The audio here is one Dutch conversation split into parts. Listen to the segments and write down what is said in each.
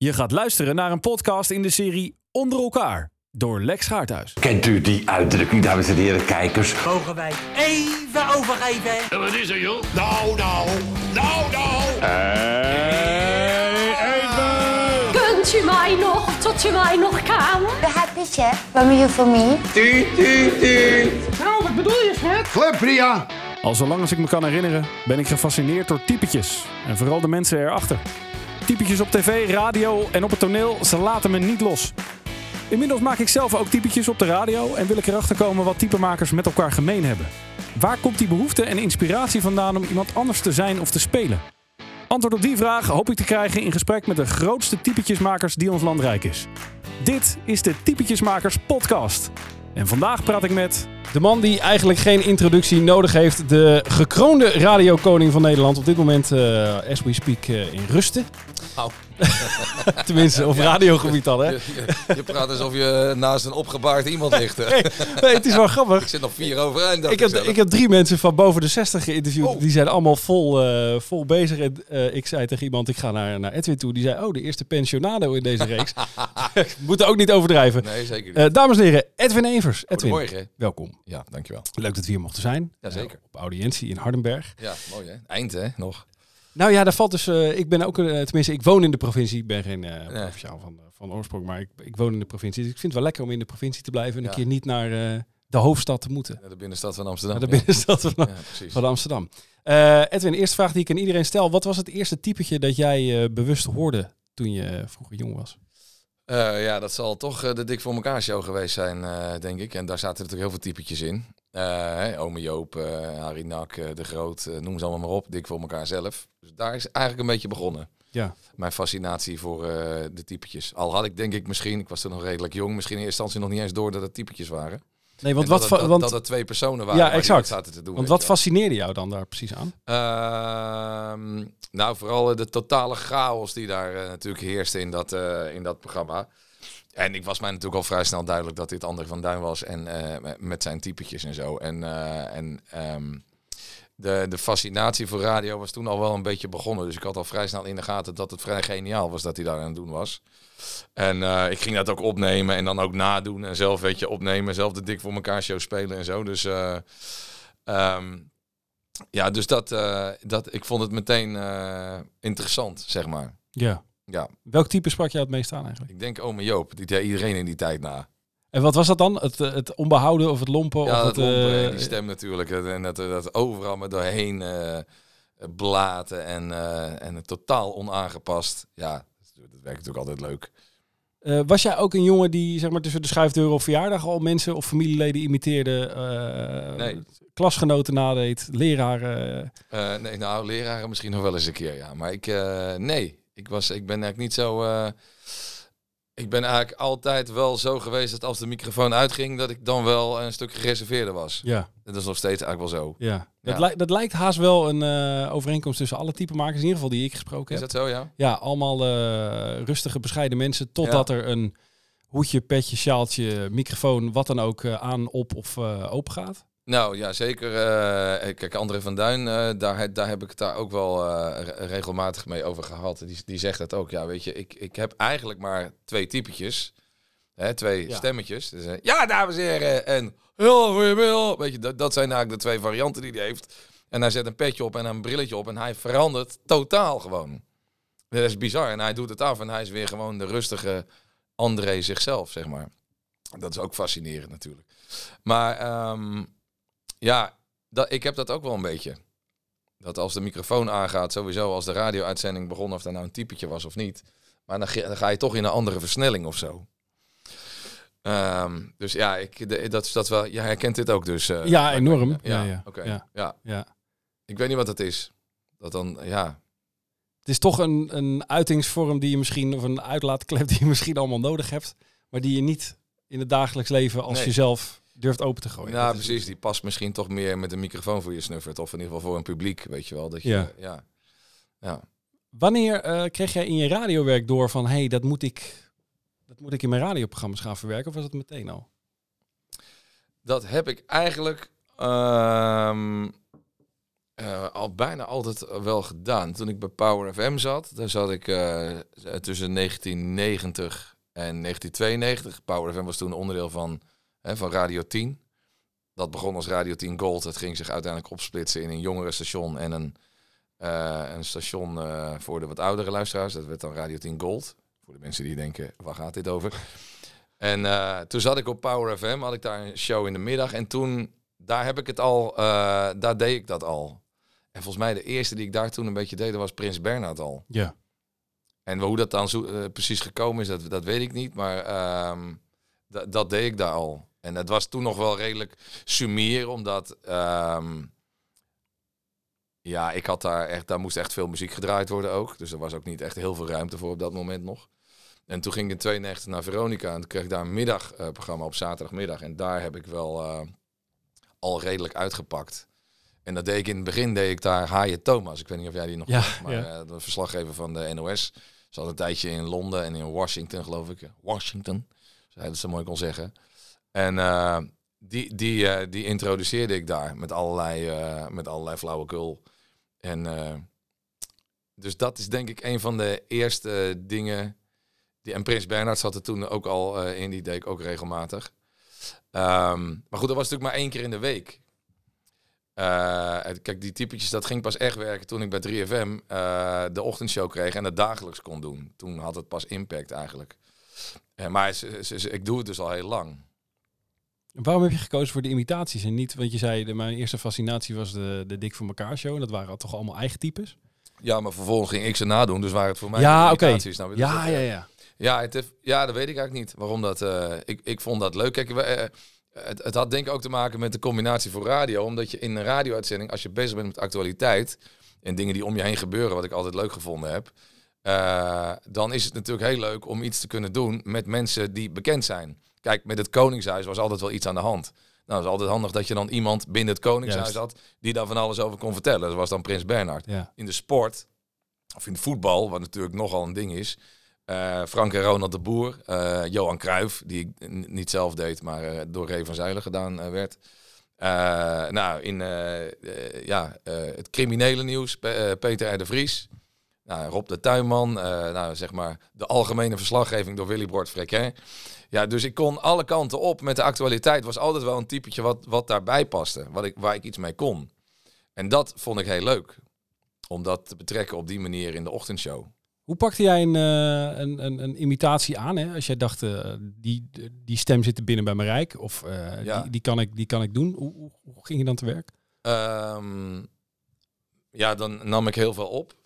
Je gaat luisteren naar een podcast in de serie Onder elkaar door Lex Gaarthuis. Kent u die uitdrukking, dames en heren kijkers? Mogen wij even overgeven? Wat is er, joh? Nou, nou, nou, nou. Kunt u mij nog, tot u mij nog kan? The happy chef from you for me. Klepria. Al zolang als ik me kan herinneren ben ik gefascineerd door typetjes. En vooral de mensen erachter. Typetjes op tv, radio en op het toneel, ze laten me niet los. Inmiddels maak ik zelf ook typetjes op de radio en wil ik erachter komen wat typemakers met elkaar gemeen hebben. Waar komt die behoefte en inspiratie vandaan om iemand anders te zijn of te spelen? Antwoord op die vraag hoop ik te krijgen in gesprek met de grootste typetjesmakers die ons land rijk is. Dit is de Typetjesmakers podcast. En vandaag praat ik met De man die eigenlijk geen introductie nodig heeft. De gekroonde radiokoning van Nederland. Op dit moment, eh, as we speak, eh, in rusten. Au. Tenminste, op radiogebied dan, hè? Je, je, je praat alsof je naast een opgebaard iemand ligt. Nee, het is wel grappig. Ik zit nog vier overeind. dacht Ik heb, zelf. ik heb drie mensen van boven de 60 geïnterviewd. Oh. Die zijn allemaal vol, eh, vol bezig. En eh, ik zei tegen iemand, ik ga naar, naar Edwin toe. Die zei, oh, de eerste pensionado in deze reeks. Moeten ook niet overdrijven. Nee, zeker niet. Eh, dames en heren, Edwin Evers. Edwin, Goedemorgen. welkom. Ja, dankjewel. Leuk dat we hier mochten zijn. Jazeker. Eh, op audiëntie in Hardenberg. Ja, mooi hè. Eind hè, nog. Nou ja, daar valt dus. eh, ik ben ook, eh, tenminste, ik woon in de provincie. Ik ben geen eh Nee. provinciaal van, van oorsprong, maar ik, ik woon in de provincie. Dus ik vind het wel lekker om in de provincie te blijven en een keer niet naar eh, de hoofdstad te moeten. Naar de binnenstad van Amsterdam. Naar de binnenstad van, Ja, van Amsterdam. Eh, Edwin, eerste vraag die ik aan iedereen stel. Wat was het eerste typetje dat jij eh, bewust hoorde toen je vroeger jong was? Eh, ja, dat zal toch eh, de Dik voor elkaar show geweest zijn, eh, denk ik. En daar zaten natuurlijk heel veel typetjes in. Hè, Ome Joop, eh, Harry Nak, eh, De Groot, noem ze allemaal maar op. Dik voor elkaar zelf. Dus daar is eigenlijk een beetje begonnen. Ja. Mijn fascinatie voor de typetjes. Al had ik denk ik misschien, ik was toen nog redelijk jong, misschien in eerste instantie nog niet eens door dat het typetjes waren. Nee, want En wat, dat, het- dat, want, dat het twee personen waren. Ja, exact. zaten te doen. want wat wel. fascineerde jou dan daar precies aan? Ehm, nou, vooral de totale chaos die daar natuurlijk heerste in dat, in dat programma. En ik was mij natuurlijk al vrij snel duidelijk dat dit André van Duin was. En eh, met- zijn typetjes en zo. En, eh, en ehm, de, de fascinatie voor radio was toen al wel een beetje begonnen. Dus ik had al vrij snel in de gaten dat het vrij geniaal was dat hij daar aan het doen was. En eh, ik ging dat ook opnemen en dan ook nadoen. En zelf, weet je, opnemen. Zelf de Dik voor elkaar show spelen en zo. Dus... eh, ehm, ja, dus dat, dat, ik vond het meteen interessant, zeg maar. Ja. Ja, Welk type sprak jou het meest aan eigenlijk? ik denk ome Joop, die deed iedereen in die tijd na. En wat was dat dan? Het, eh, het onbehouden of het lompen? Ja, of het, eh, lompen die stem natuurlijk. En dat, dat overal maar doorheen eh, blaten en, eh, en het totaal onaangepast. Ja, dat werkt natuurlijk altijd leuk. Was jij ook een jongen die zeg maar, tussen de schuifdeuren op verjaardag al mensen of familieleden imiteerde? Nee. Klasgenoten nadeed, leraren? Nee, nou, leraren misschien nog wel eens een keer, ja. Maar ik, nee, ik, was, ik ben eigenlijk niet zo... eh, ik ben eigenlijk altijd wel zo geweest dat als de microfoon uitging, dat ik dan wel een stuk gereserveerder was. ja, Dat is nog steeds eigenlijk wel zo. ja. Dat, lijkt, dat lijkt haast wel een eh, overeenkomst tussen alle typemakers, in ieder geval die ik gesproken Is heb. dat zo, ja? Ja, allemaal eh, rustige, bescheiden mensen, totdat er een hoedje, petje, sjaaltje, microfoon, wat dan ook, aan, op of open gaat. Nou ja, zeker. eh, kijk, André van Duin, eh, daar, daar heb ik het daar ook wel eh, re- regelmatig mee over gehad. Die, die zegt het ook. Ja, weet je, ik, ik heb eigenlijk maar twee typetjes. Hè, twee Ja. stemmetjes. Dus, eh, ja, dames en heren. En heel goedemiddag. Weet je, dat, dat zijn eigenlijk de twee varianten die hij heeft. En hij zet een petje op en een brilletje op. En hij verandert totaal gewoon. Dat is bizar. En hij doet het af en hij is weer gewoon de rustige André zichzelf, zeg maar. Dat is ook fascinerend natuurlijk. Maar ehm, ja, dat, ik heb dat ook wel een beetje. Dat als de microfoon aangaat, sowieso als de radio-uitzending begon, of dat nou een typetje was of niet. Maar dan, ga- dan ga je toch in een andere versnelling of zo. Ehm, dus ja, ik, de, dat is dat wel. Je herkent dit ook dus. eh, Ja, enorm. Ja, Ja, ja. oké. Ja. Ja. Ja. Ik weet niet wat het is. Dat dan, ja. Het is toch een, een uitingsvorm die je misschien, of een uitlaatklep die je misschien allemaal nodig hebt, maar die je niet in het dagelijks leven als Nee. jezelf durft open te gooien. ja, Dat precies. Die past misschien toch meer met een microfoon voor je snuffert. Of in ieder geval voor een publiek, weet je wel. Dat je, Ja. ja. ja. Wanneer eh, kreeg jij in je radiowerk door van, hé, hey, dat moet ik, dat moet ik in mijn radioprogramma's gaan verwerken, of was het meteen al? Dat heb ik eigenlijk. ehm, Eh, al bijna altijd wel gedaan. Toen ik bij Power FM zat, daar zat ik eh, tussen 1990 en 1992. Power FM was toen onderdeel van, hè, van Radio 10. Dat begon als Radio 10 Gold. Het ging zich uiteindelijk opsplitsen in een jongerenstation en een, eh, een station eh, voor de wat oudere luisteraars. Dat werd dan Radio 10 Gold. Voor de mensen die denken, waar gaat dit over? En eh, toen zat ik op Power FM, had ik daar een show in de middag. En toen, daar heb ik het al, daar deed ik dat al. En volgens mij de eerste die ik daar toen een beetje deed, was Prins Bernhard al. Ja. En hoe dat dan zo, precies gekomen is, dat, dat weet ik niet. Maar ehm, dat- dat deed ik daar al. En het was toen nog wel redelijk sumier, omdat... ehm, ja, ik had daar echt... Daar moest echt veel muziek gedraaid worden ook. Dus er was ook niet echt heel veel ruimte voor op dat moment nog. En toen ging ik in 92 naar Veronica. En toen kreeg ik daar een middagprogramma op zaterdagmiddag. En daar heb ik wel eh, al redelijk uitgepakt. En dat deed ik in het begin, deed ik daar Haaien Thomas. Ik weet niet of jij die nog Ja, maar ja. eh, de verslaggever van de NOS. Zat een tijdje in Londen en in Washington, geloof ik. Washington, hij dat zo mooi kon zeggen. En eh, die, die, eh, die introduceerde ik daar met allerlei, eh, met allerlei flauwekul. En dus dat is denk ik een van de eerste dingen. Die, en Prins Bernhard zat er toen ook al in, die deed ik ook regelmatig. Ehm, maar goed, dat was natuurlijk maar één keer in de week. Kijk, die typetjes, dat ging pas echt werken toen ik bij 3FM eh, de ochtendshow kreeg en het dagelijks kon doen. Toen had het pas impact eigenlijk. Maar ik doe het dus al heel lang. Waarom heb je gekozen voor de imitaties en niet, want je zei, de, mijn eerste fascinatie was de, de Dik voor elkaar show. En dat waren toch allemaal eigen types? Ja, maar vervolgens ging ik ze nadoen, dus waren het voor mij Ja, oké. Dus Ja, dat, ja, eh, ja. Ja, het heeft, ja, dat weet ik eigenlijk niet. Waarom dat. eh, ik, ik vond dat leuk. Kijk, we, eh, het, het had denk ik ook te maken met de combinatie voor radio. Omdat je in een radio-uitzending, als je bezig bent met actualiteit en dingen die om je heen gebeuren, wat ik altijd leuk gevonden heb, dan is het natuurlijk heel leuk om iets te kunnen doen met mensen die bekend zijn. Kijk, met het Koningshuis was altijd wel iets aan de hand. Nou, het is altijd handig dat je dan iemand binnen het Koningshuis Juist. had die daar van alles over kon vertellen. Dat was dan Prins Bernhard ja. in de sport, of in voetbal, wat natuurlijk nogal een ding is. eh, Frank en Ronald de Boer, eh, Johan Cruijff, die ik niet zelf deed, maar eh, door Ray van Zeilen gedaan werd. Nou, in ja, het criminele nieuws, Pe- Peter R. de Vries. Nou, Rob de Tuinman, eh, nou, zeg maar de algemene verslaggeving door Willy Bord Frequin. Ja, dus ik kon alle kanten op met de actualiteit. Was altijd wel een typetje wat, wat daarbij paste, wat ik, waar ik iets mee kon. En dat vond ik heel leuk. Om dat te betrekken op die manier in de ochtendshow. Hoe pakte jij een, eh, een, een, een imitatie aan? Hè? Als jij dacht, eh, die, die stem zit er binnen bij mijn rijk. Of Ja. die, die, kan ik, die kan ik doen. Hoe, hoe, hoe ging je dan te werk? Ehm, ja, dan nam ik heel veel op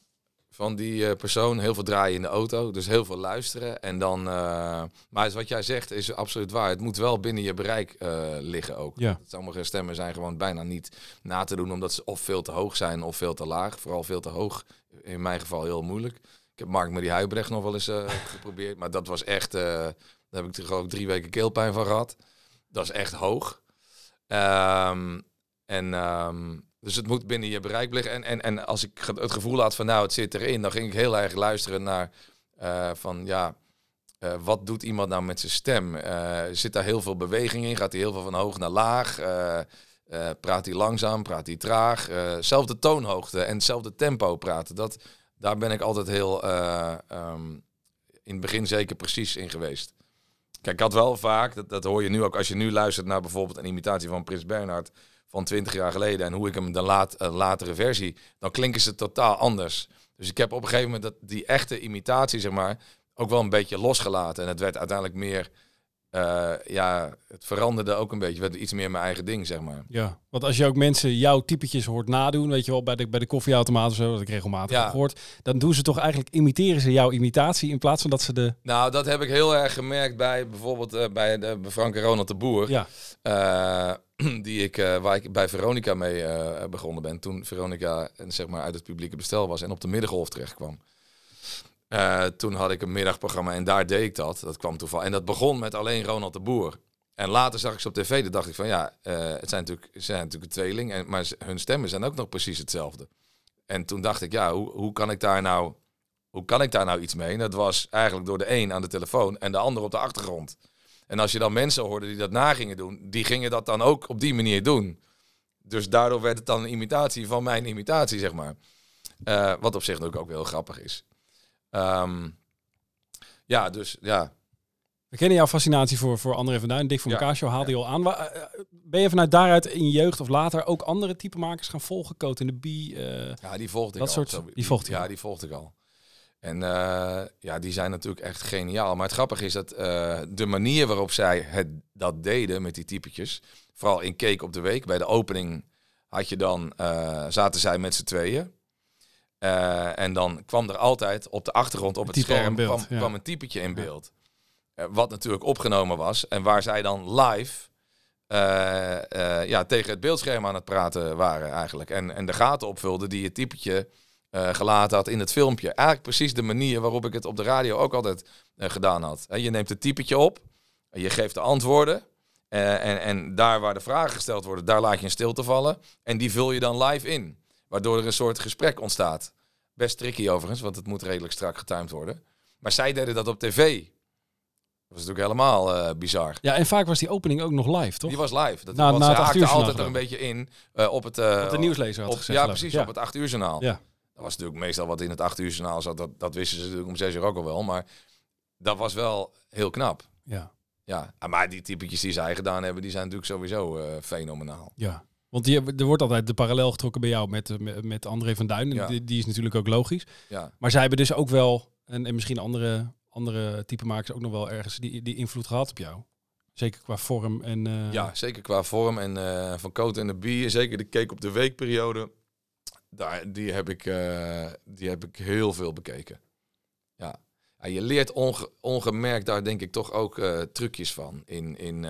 van die eh, persoon. Heel veel draaien in de auto, dus heel veel luisteren. En dan, eh, maar wat jij zegt is absoluut waar. Het moet wel binnen je bereik eh, liggen ook. Ja. Sommige stemmen zijn gewoon bijna niet na te doen, omdat ze of veel te hoog zijn of veel te laag. Vooral veel te hoog, in mijn geval heel moeilijk. Ik heb Mark Marie Huibrecht nog wel eens geprobeerd, maar dat was echt, daar heb ik er geloof ik drie weken keelpijn van gehad. Dat is echt hoog. Ehm, en ehm, dus het moet binnen je bereik liggen. En, en, en als ik het gevoel had van nou, het zit erin, dan ging ik heel erg luisteren naar eh, van ja, eh, wat doet iemand nou met zijn stem? Eh, zit daar heel veel beweging in? Gaat hij heel veel van hoog naar laag? Praat hij langzaam? Praat hij traag? Zelfde toonhoogte en hetzelfde tempo praten. Dat, daar ben ik altijd heel eh, ehm, in het begin zeker precies in geweest. Kijk, ik had wel vaak, dat, dat hoor je nu ook als je nu luistert naar bijvoorbeeld een imitatie van Prins Bernhard van 20 jaar geleden en hoe ik hem de laat, een latere versie, dan klinken ze totaal anders. Dus ik heb op een gegeven moment dat, die echte imitatie, zeg maar, ook wel een beetje losgelaten. En het werd uiteindelijk meer, eh, ja, het veranderde ook een beetje. Werd iets meer mijn eigen ding, zeg maar. Ja, want als je ook mensen jouw typetjes hoort nadoen, weet je wel, bij de, bij de koffieautomaat of zo, dat ik regelmatig Ja. heb gehoord, dan doen ze toch eigenlijk, imiteren ze jouw imitatie in plaats van dat ze de... Nou, dat heb ik heel erg gemerkt bij bijvoorbeeld eh, bij, de, bij Frank en Ronald de Boer. Ja, Eh, die ik, waar ik bij Veronica mee begonnen ben. Toen Veronica zeg maar, uit het publieke bestel was en op de middengolf terecht kwam. Eh, toen had ik een middagprogramma en daar deed ik dat. Dat kwam toevallig. En dat begon met alleen Ronald de Boer. En later zag ik ze op tv, toen dacht ik van ja, eh, het zijn natuurlijk, ze zijn natuurlijk een tweeling, en, maar hun stemmen zijn ook nog precies hetzelfde. En toen dacht ik, ja, hoe, hoe kan ik daar nou, hoe kan ik daar nou iets mee? Dat was eigenlijk door de een aan de telefoon en de ander op de achtergrond. En als je dan mensen hoorde die dat na gingen doen, die gingen dat dan ook op die manier doen. Dus daardoor werd het dan een imitatie van mijn imitatie, zeg maar. Eh, wat op zich ook, ook heel grappig is. Ehm, ja, dus ja. We kennen jouw fascinatie voor, voor André van Duin. Dick voor Ja. haalde je al aan. Eh, Ben je vanuit daaruit in je jeugd of later ook andere typemakers gaan volgen? Coat in de Bee? eh, Ja, die volgde ik Dat al. soort- die volgde Ja, die volgde ik al. En eh, ja, die zijn natuurlijk echt geniaal. Maar het grappige is dat de manier waarop zij het, dat deden met die typetjes... Vooral in Cake op de Week. Bij de opening had je dan, zaten zij met z'n tweeën. Eh, en dan kwam er altijd op de achtergrond op het scherm beeld, kwam, ja. kwam een typetje in beeld. Eh, wat natuurlijk opgenomen was. En waar zij dan live eh, ja, tegen het beeldscherm aan het praten waren eigenlijk. En, en de gaten opvulden die het typetje gelaten had in het filmpje. Eigenlijk precies de manier waarop ik het op de radio ook altijd gedaan had. Je neemt het typetje op, je geeft de antwoorden. en, en daar waar de vragen gesteld worden, daar laat je een stilte vallen. En die vul je dan live in. Waardoor er een soort gesprek ontstaat. Best tricky overigens, want het moet redelijk strak getimed worden. Maar zij deden dat op tv. Dat was natuurlijk helemaal eh, bizar. ja, en vaak was die opening ook nog live, toch? Die was live. Dat, Na- want na haakte altijd er een beetje in eh, op het... eh, Wat de nieuwslezer had op- gezegd, Ja, geloof ik. precies. Ja. Op het 8 uur journaal. Ja. Dat was natuurlijk meestal wat in het 8 uur journaal zat. Dat, dat wisten ze natuurlijk om 6 uur ook al wel. Maar dat was wel heel knap. Ja. Ja, maar die typetjes die zij gedaan hebben, die zijn natuurlijk sowieso eh, fenomenaal. Ja. Want die, er wordt altijd de parallel getrokken bij jou met, eh, met, met André van Duin. En Ja. die, die is natuurlijk ook logisch. Ja, Maar zij hebben dus ook wel, en, en misschien andere, andere typemakers ook nog wel ergens die, die invloed gehad op jou. Zeker qua vorm en... eh, ja zeker qua vorm en eh, van Coat en de Bie. Zeker de cake op de weekperiode. Daar, die, heb ik, die heb ik heel veel bekeken. Ja. Ja, je leert onge- ongemerkt daar denk ik toch ook trucjes van. In, in,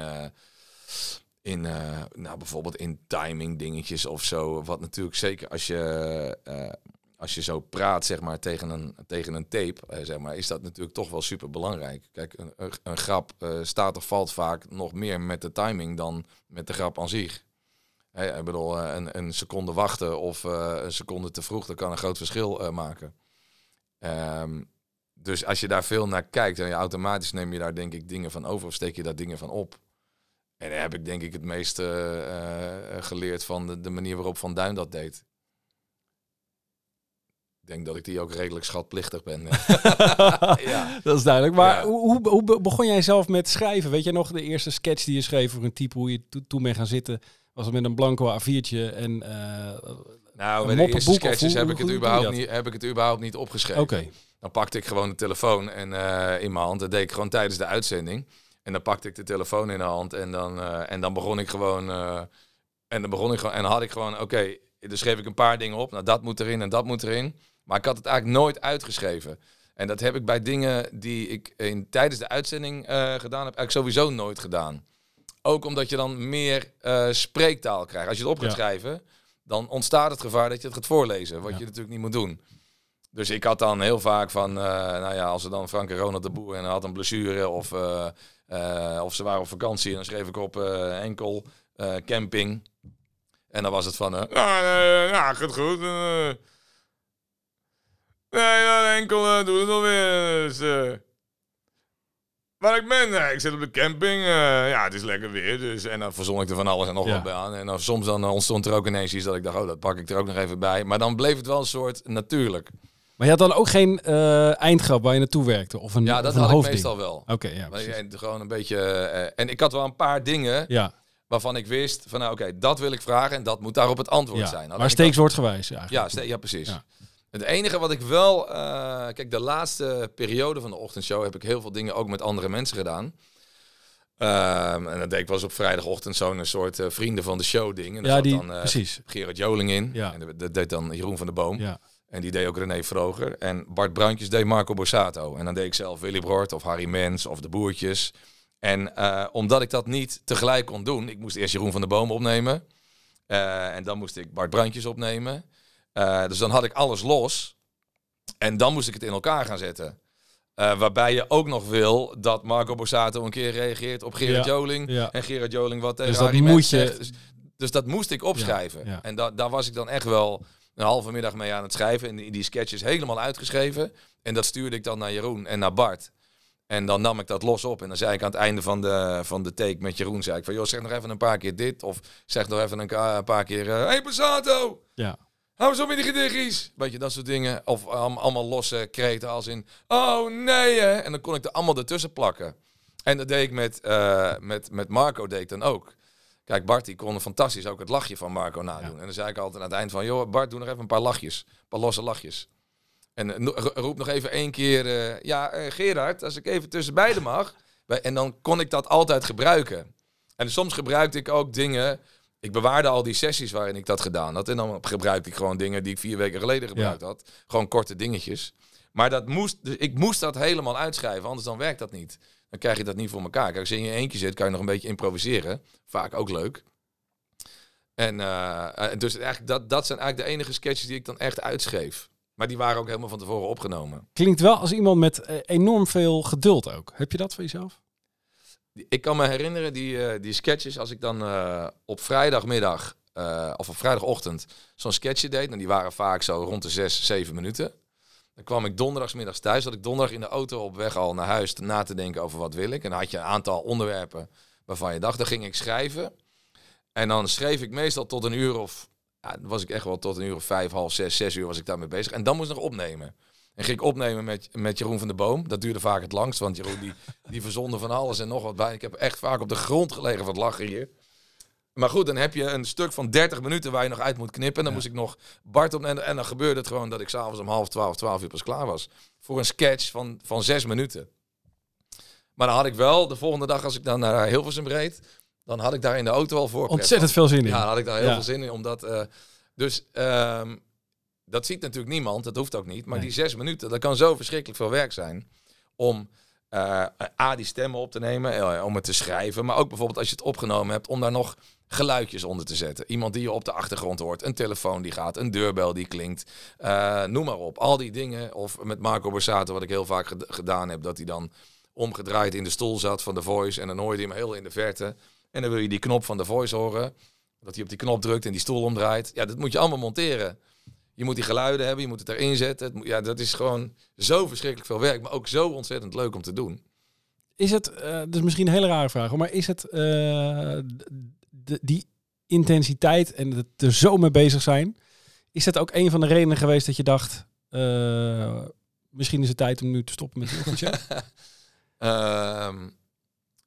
in eh, nou, bijvoorbeeld in timing dingetjes of zo. Wat natuurlijk zeker als je, eh, als je zo praat zeg maar, tegen, een, tegen een tape, eh, zeg maar, is dat natuurlijk toch wel super belangrijk. Kijk, een, een, grap staat of valt vaak nog meer met de timing dan met de grap aan zich. Ik bedoel, een, een seconde wachten of een seconde te vroeg, dat kan een groot verschil maken. Ehm, dus als je daar veel naar kijkt, en je automatisch neem je daar denk ik dingen van over of steek je daar dingen van op. En daar heb ik denk ik het meest eh, eh, geleerd van de, de manier waarop Van Duin dat deed. Ik denk dat ik die ook redelijk schatplichtig ben. ja. Dat is duidelijk. Maar Ja. hoe, hoe, hoe be- begon jij zelf met schrijven? Weet je nog de eerste sketch die je schreef voor een type, hoe je to- toen bent gaan zitten? Was het met een blanco A4'tje en... eh, Nou, Een bij de eerste sketches heb ik, het überhaupt niet, heb ik het überhaupt niet opgeschreven. Dan pakte ik gewoon de telefoon en, eh, in mijn hand. Dat deed ik gewoon tijdens de uitzending. En dan pakte ik de telefoon in de hand en dan, eh, en dan begon ik gewoon. eh, en dan begon ik gewoon. En dan had ik gewoon, oké, dan schreef ik een paar dingen op. Nou, dat moet erin en dat moet erin. Maar ik had het eigenlijk nooit uitgeschreven. En dat heb ik bij dingen die ik in, tijdens de uitzending eh, gedaan heb, eigenlijk sowieso nooit gedaan. Ook omdat je dan meer eh, spreektaal krijgt. Als je het op gaat Ja. schrijven, dan ontstaat het gevaar dat je het gaat voorlezen. Wat Ja. je natuurlijk niet moet doen. Dus ik had dan heel vaak van, eh, nou ja, als er dan Frank en Ronald de Boer en had een blessure of, eh, eh, of ze waren op vakantie en dan schreef ik op eh, enkel eh, camping. En dan was het van, eh, ja, ja, gaat goed. eh. nee, ja, enkel doe het alweer. Dus, eh. Waar ik ben, ik zit op de camping. eh, ja, het is lekker weer. Dus, en dan verzon ik er van alles en nog Ja. wat bij aan. En dan, soms dan ontstond er ook ineens iets dat ik dacht, oh, dat pak ik er ook nog even bij. Maar dan bleef het wel een soort natuurlijk. Maar je had dan ook geen eh, eindgrap waar je naartoe werkte? Of een, Ja, dat had ik meestal wel. Oké, ja, Maar precies. ja, gewoon een beetje. eh, en ik had wel een paar dingen Ja, waarvan ik wist van nou oké, dat wil ik vragen en dat moet daarop het antwoord ja. zijn. Maar steekswoordgewijs eigenlijk. Ja, ste- ja, precies. Ja. Het enige wat ik wel, eh, kijk, de laatste periode van de ochtendshow heb ik heel veel dingen ook met andere mensen gedaan. Ehm, en dat deed ik eens op vrijdagochtend zo'n soort vrienden van de show ding. En daar Ja, zat die, dan precies. Gerard Joling in. Ja. En dat deed dan Jeroen van der Boom. Ja. En die deed ook René Vroger. En Bart Bruintjes deed Marco Borsato. En dan deed ik zelf Willy Broert of Harry Mens of de Boertjes. En eh, omdat ik dat niet tegelijk kon doen, ik moest eerst Jeroen van der Boom opnemen. Eh, en dan moest ik Bart Bruintjes opnemen. Eh, dus dan had ik alles los. En dan moest ik het in elkaar gaan zetten. Waarbij je ook nog wil dat Marco Borsato een keer reageert op Gerard Ja, Joling. ja. En Gerard Joling wat tegen Dus dat Harry moet je- zegt. Dus, dus dat moest ik opschrijven. Ja. En da daar was ik dan echt wel een halve middag mee aan het schrijven. En die, sketches helemaal uitgeschreven. En dat stuurde ik dan naar Jeroen en naar Bart. En dan nam ik dat los op. En dan zei ik aan het einde van de, van de take met Jeroen... zei ik van, joh, zeg nog even een paar keer dit. Of zeg nog even een, paar keer... Hé, hey, Passato! Ja. Hou eens op met die gedichtjes. Weet je, dat soort dingen. Of um, allemaal losse kreten als in... Oh, nee, hè. En dan kon ik er allemaal ertussen plakken. En dat deed ik met, eh, met, met Marco deed ik dan ook. Kijk, Bart die kon fantastisch ook het lachje van Marco nadoen. En dan zei ik altijd aan het eind van... joh, Bart, doe nog even een paar lachjes. Een paar losse lachjes. En eh, roep nog even één keer... eh, ja, eh, Gerard, als ik even tussen beiden mag. En dan kon ik dat altijd gebruiken. En soms gebruikte ik ook dingen... Ik bewaarde al die sessies waarin ik dat gedaan had. En dan gebruikte ik gewoon dingen die ik vier weken geleden gebruikt had. Gewoon korte dingetjes. Maar dat moest, dus ik moest dat helemaal uitschrijven, anders dan werkt dat niet. Dan krijg je dat niet voor elkaar. Kijk, als je in je eentje zit, kan je nog een beetje improviseren. Vaak ook leuk. En eh, eh, dus eigenlijk dat, dat zijn eigenlijk de enige sketches die ik dan echt uitschreef. Maar die waren ook helemaal van tevoren opgenomen. Klinkt wel als iemand met eh, enorm veel geduld ook. Heb je dat van jezelf? Ik kan me herinneren, die, eh, die sketches, als ik dan op vrijdagmiddag of op vrijdagochtend zo'n sketchje deed. En die waren vaak zo rond de zes, zeven minuten. Dan kwam ik donderdagsmiddags thuis. Dat ik donderdag in de auto op weg al naar huis na te denken over wat wil ik. En dan had je een aantal onderwerpen waarvan je dacht, dan ging ik schrijven. En dan schreef ik meestal tot een uur of, ja, was ik echt wel tot een uur of vijf, half zes, zes uur was ik daarmee bezig. En dan moest ik nog opnemen. En ging ik opnemen met, met Jeroen van der Boom. Dat duurde vaak het langst, want Jeroen die, die verzonde van alles en nog wat bij. Ik heb echt vaak op de grond gelegen van het lachen hier. Maar goed, dan heb je een stuk van 30 minuten waar je nog uit moet knippen. En dan moest ik nog Bart op. En, en dan gebeurde het gewoon dat ik s'avonds om half twaalf, twaalf uur pas klaar was. Voor een sketch van, van zes minuten. Maar dan had ik wel, de volgende dag als ik dan naar Hilversum reed, dan had ik daar in de auto al voor. Ontzettend veel zin in. Ja, daar had ik daar heel Ja. veel zin in. Omdat, eh, dus ehm, dat ziet natuurlijk niemand, dat hoeft ook niet. Maar Nee. die zes minuten, dat kan zo verschrikkelijk veel werk zijn. Om eh, A, die stemmen op te nemen, eh, om het te schrijven. Maar ook bijvoorbeeld als je het opgenomen hebt, om daar nog geluidjes onder te zetten. Iemand die je op de achtergrond hoort, een telefoon die gaat, een deurbel die klinkt. Eh, noem maar op. Al die dingen. Of met Marco Borsato, wat ik heel vaak ged- gedaan heb, dat hij dan omgedraaid in de stoel zat van The Voice. En dan hoorde je hem heel in de verte. En dan wil je die knop van The Voice horen. Dat hij op die knop drukt en die stoel omdraait. Ja, dat moet je allemaal monteren. Je moet die geluiden hebben, je moet het erin zetten. Ja, dat is gewoon zo verschrikkelijk veel werk, maar ook zo ontzettend leuk om te doen. Is het, dat is misschien een hele rare vraag, hoor, maar is het eh, d- d- die intensiteit en het er zo mee bezig zijn, is dat ook een van de redenen geweest dat je dacht, eh, misschien is het tijd om nu te stoppen met het ochtendje? Ehm,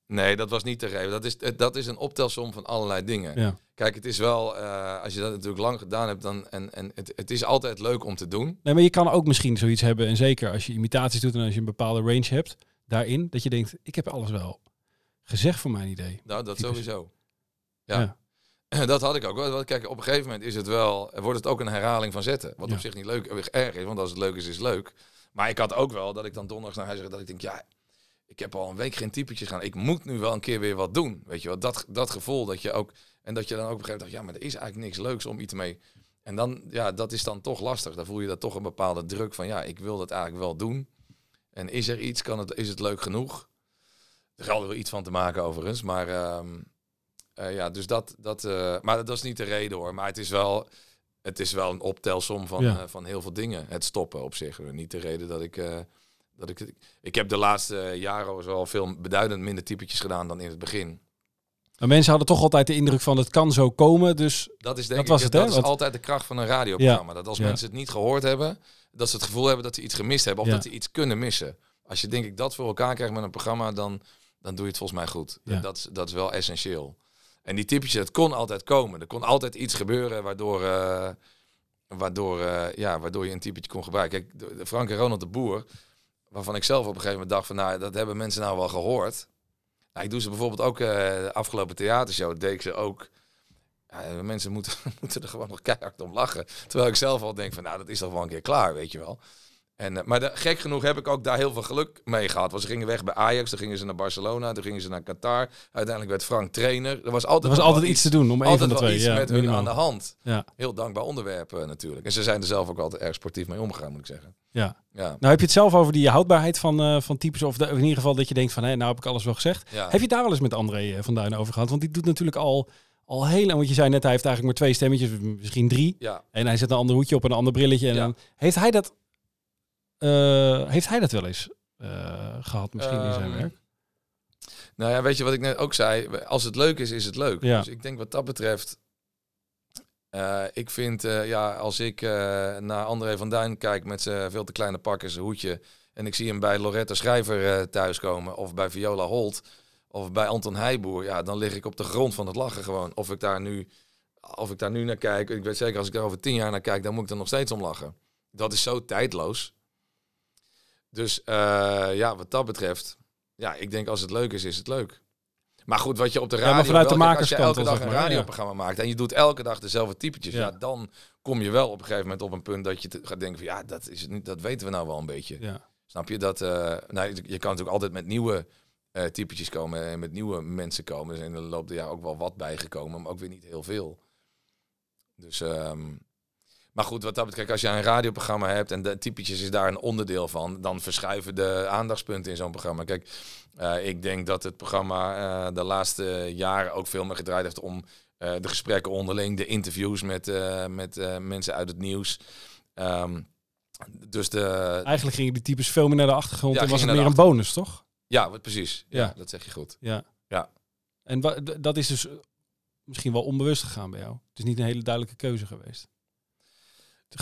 nee, dat was niet de reden. Dat is, dat is een optelsom van allerlei dingen. ja. Kijk, het is wel, eh, als je dat natuurlijk lang gedaan hebt, dan, en, en het, het is altijd leuk om te doen. Nee, maar je kan ook misschien zoiets hebben, en zeker als je imitaties doet en als je een bepaalde range hebt daarin, dat je denkt, ik heb alles wel gezegd voor mijn idee. Nou, dat Typisch. sowieso. Ja. Dat had ik ook wel. Kijk, op een gegeven moment is het wel, wordt het ook een herhaling van zetten. Wat Ja. op zich niet leuk, erg is, want als het leuk is, is het leuk. Maar ik had ook wel dat ik dan donderdags naar huis ga, dat ik denk, ja, ik heb al een week geen typetjes gaan. Ik moet nu wel een keer weer wat doen. Weet je wel, dat, dat gevoel dat je ook, en dat je dan ook op een gegeven moment dacht, ja, maar er is eigenlijk niks leuks om iets mee. En dan, ja, dat is dan toch lastig. Dan voel je dat toch een bepaalde druk van, ja, ik wil dat eigenlijk wel doen. En is er iets, kan het, is het leuk genoeg? Er geldt er wel iets van te maken overigens, maar ehm, eh, ja, dus dat, dat eh, maar dat is niet de reden hoor. Maar het is wel, het is wel een optelsom van, Ja. eh, van heel veel dingen. Het stoppen op zich. Niet de reden dat ik, dat ik, ik heb de laatste jaren wel veel beduidend minder typetjes gedaan dan in het begin. Maar mensen hadden toch altijd de indruk van het kan zo komen, dus Dat is denk Dat was ik, het, dat hè? is Want- altijd de kracht van een radioprogramma. Dat als Ja. mensen het niet gehoord hebben, dat ze het gevoel hebben dat ze iets gemist hebben of dat ze iets kunnen missen. Als je denk ik dat voor elkaar krijgt met een programma, dan, dan doe je het volgens mij goed. Dat, is, dat is wel essentieel. En die typetjes, het kon altijd komen. Er kon altijd iets gebeuren waardoor, eh, waardoor, eh, ja, waardoor je een typetje kon gebruiken. Kijk, Frank en Ronald de Boer, waarvan ik zelf op een gegeven moment dacht van, nou, dat hebben mensen nou wel gehoord. Nou, ik doe ze bijvoorbeeld ook eh, de afgelopen theatershow, deed ze ook. Ja, mensen moeten, moeten er gewoon nog keihard om lachen. Terwijl ik zelf al denk van, nou, dat is toch wel een keer klaar, weet je wel. En, eh, maar de, gek genoeg heb ik ook daar heel veel geluk mee gehad. Want ze gingen weg bij Ajax, dan gingen ze naar Barcelona, dan gingen ze naar Qatar. Uiteindelijk werd Frank trainer. Er was altijd, er was altijd iets te doen om een altijd van de wel twee. iets Ja, met hun aan de hand. Ja. Heel dankbaar onderwerp eh, natuurlijk. En ze zijn er zelf ook altijd erg sportief mee omgegaan, moet ik zeggen. Ja. Ja. Nou heb je het zelf over die houdbaarheid van, eh, van types, of de- in ieder geval dat je denkt van, hé, nou heb ik alles wel gezegd. Ja. Heb je het daar wel eens met André van Duin over gehad? Want die doet natuurlijk al, al heel lang, want je zei net, hij heeft eigenlijk maar twee stemmetjes, misschien drie. Ja. En hij zet een ander hoedje op en een ander brilletje. En Ja. dan heeft hij dat, eh, heeft hij dat wel eens eh, gehad misschien in zijn Ehm, werk. Nou ja, weet je wat ik net ook zei? Als het leuk is, is het leuk. Ja. Dus ik denk wat dat betreft... eh, ik vind, ja, als ik naar André van Duin kijk met zijn veel te kleine pak en zijn hoedje... en ik zie hem bij Loretta Schrijver thuiskomen... of bij Viola Holt of bij Anton Heijboer... ja, dan lig ik op de grond van het lachen gewoon. Of ik daar nu, of ik daar nu naar kijk... ik weet zeker, als ik daar over tien jaar naar kijk... dan moet ik er nog steeds om lachen. Dat is zo tijdloos. Dus eh, ja, wat dat betreft... Ja, ik denk als het leuk is, is het leuk. Maar goed, wat je op de radio... maar vanuit de als je elke dag een maar, ja. radioprogramma maakt... en je doet elke dag dezelfde typetjes... Ja. Ja. dan kom je wel op een gegeven moment op een punt... dat je gaat denken van... ja, dat, is het niet, dat weten we nou wel een beetje. Ja. Snap je? Dat, eh, nou, je kan natuurlijk altijd met nieuwe eh typetjes komen... en met nieuwe mensen komen. Er zijn in de loop der jaren ook wel wat bijgekomen... maar ook weer niet heel veel. Dus... ehm, maar goed, wat dat betreft, als je een radioprogramma hebt en de typetjes is daar een onderdeel van, dan verschuiven de aandachtspunten in zo'n programma. Kijk, eh, ik denk dat het programma eh, de laatste jaren ook veel meer gedraaid heeft om eh, de gesprekken onderling, de interviews met, met mensen uit het nieuws. Ehm, dus de, Eigenlijk gingen die types veel meer naar de achtergrond Ja, en was het meer een bonus, toch? ja, wat precies. Ja, Ja. dat zeg je goed. Ja. Ja. En dat is dus misschien wel onbewust gegaan bij jou. Het is niet een hele duidelijke keuze geweest.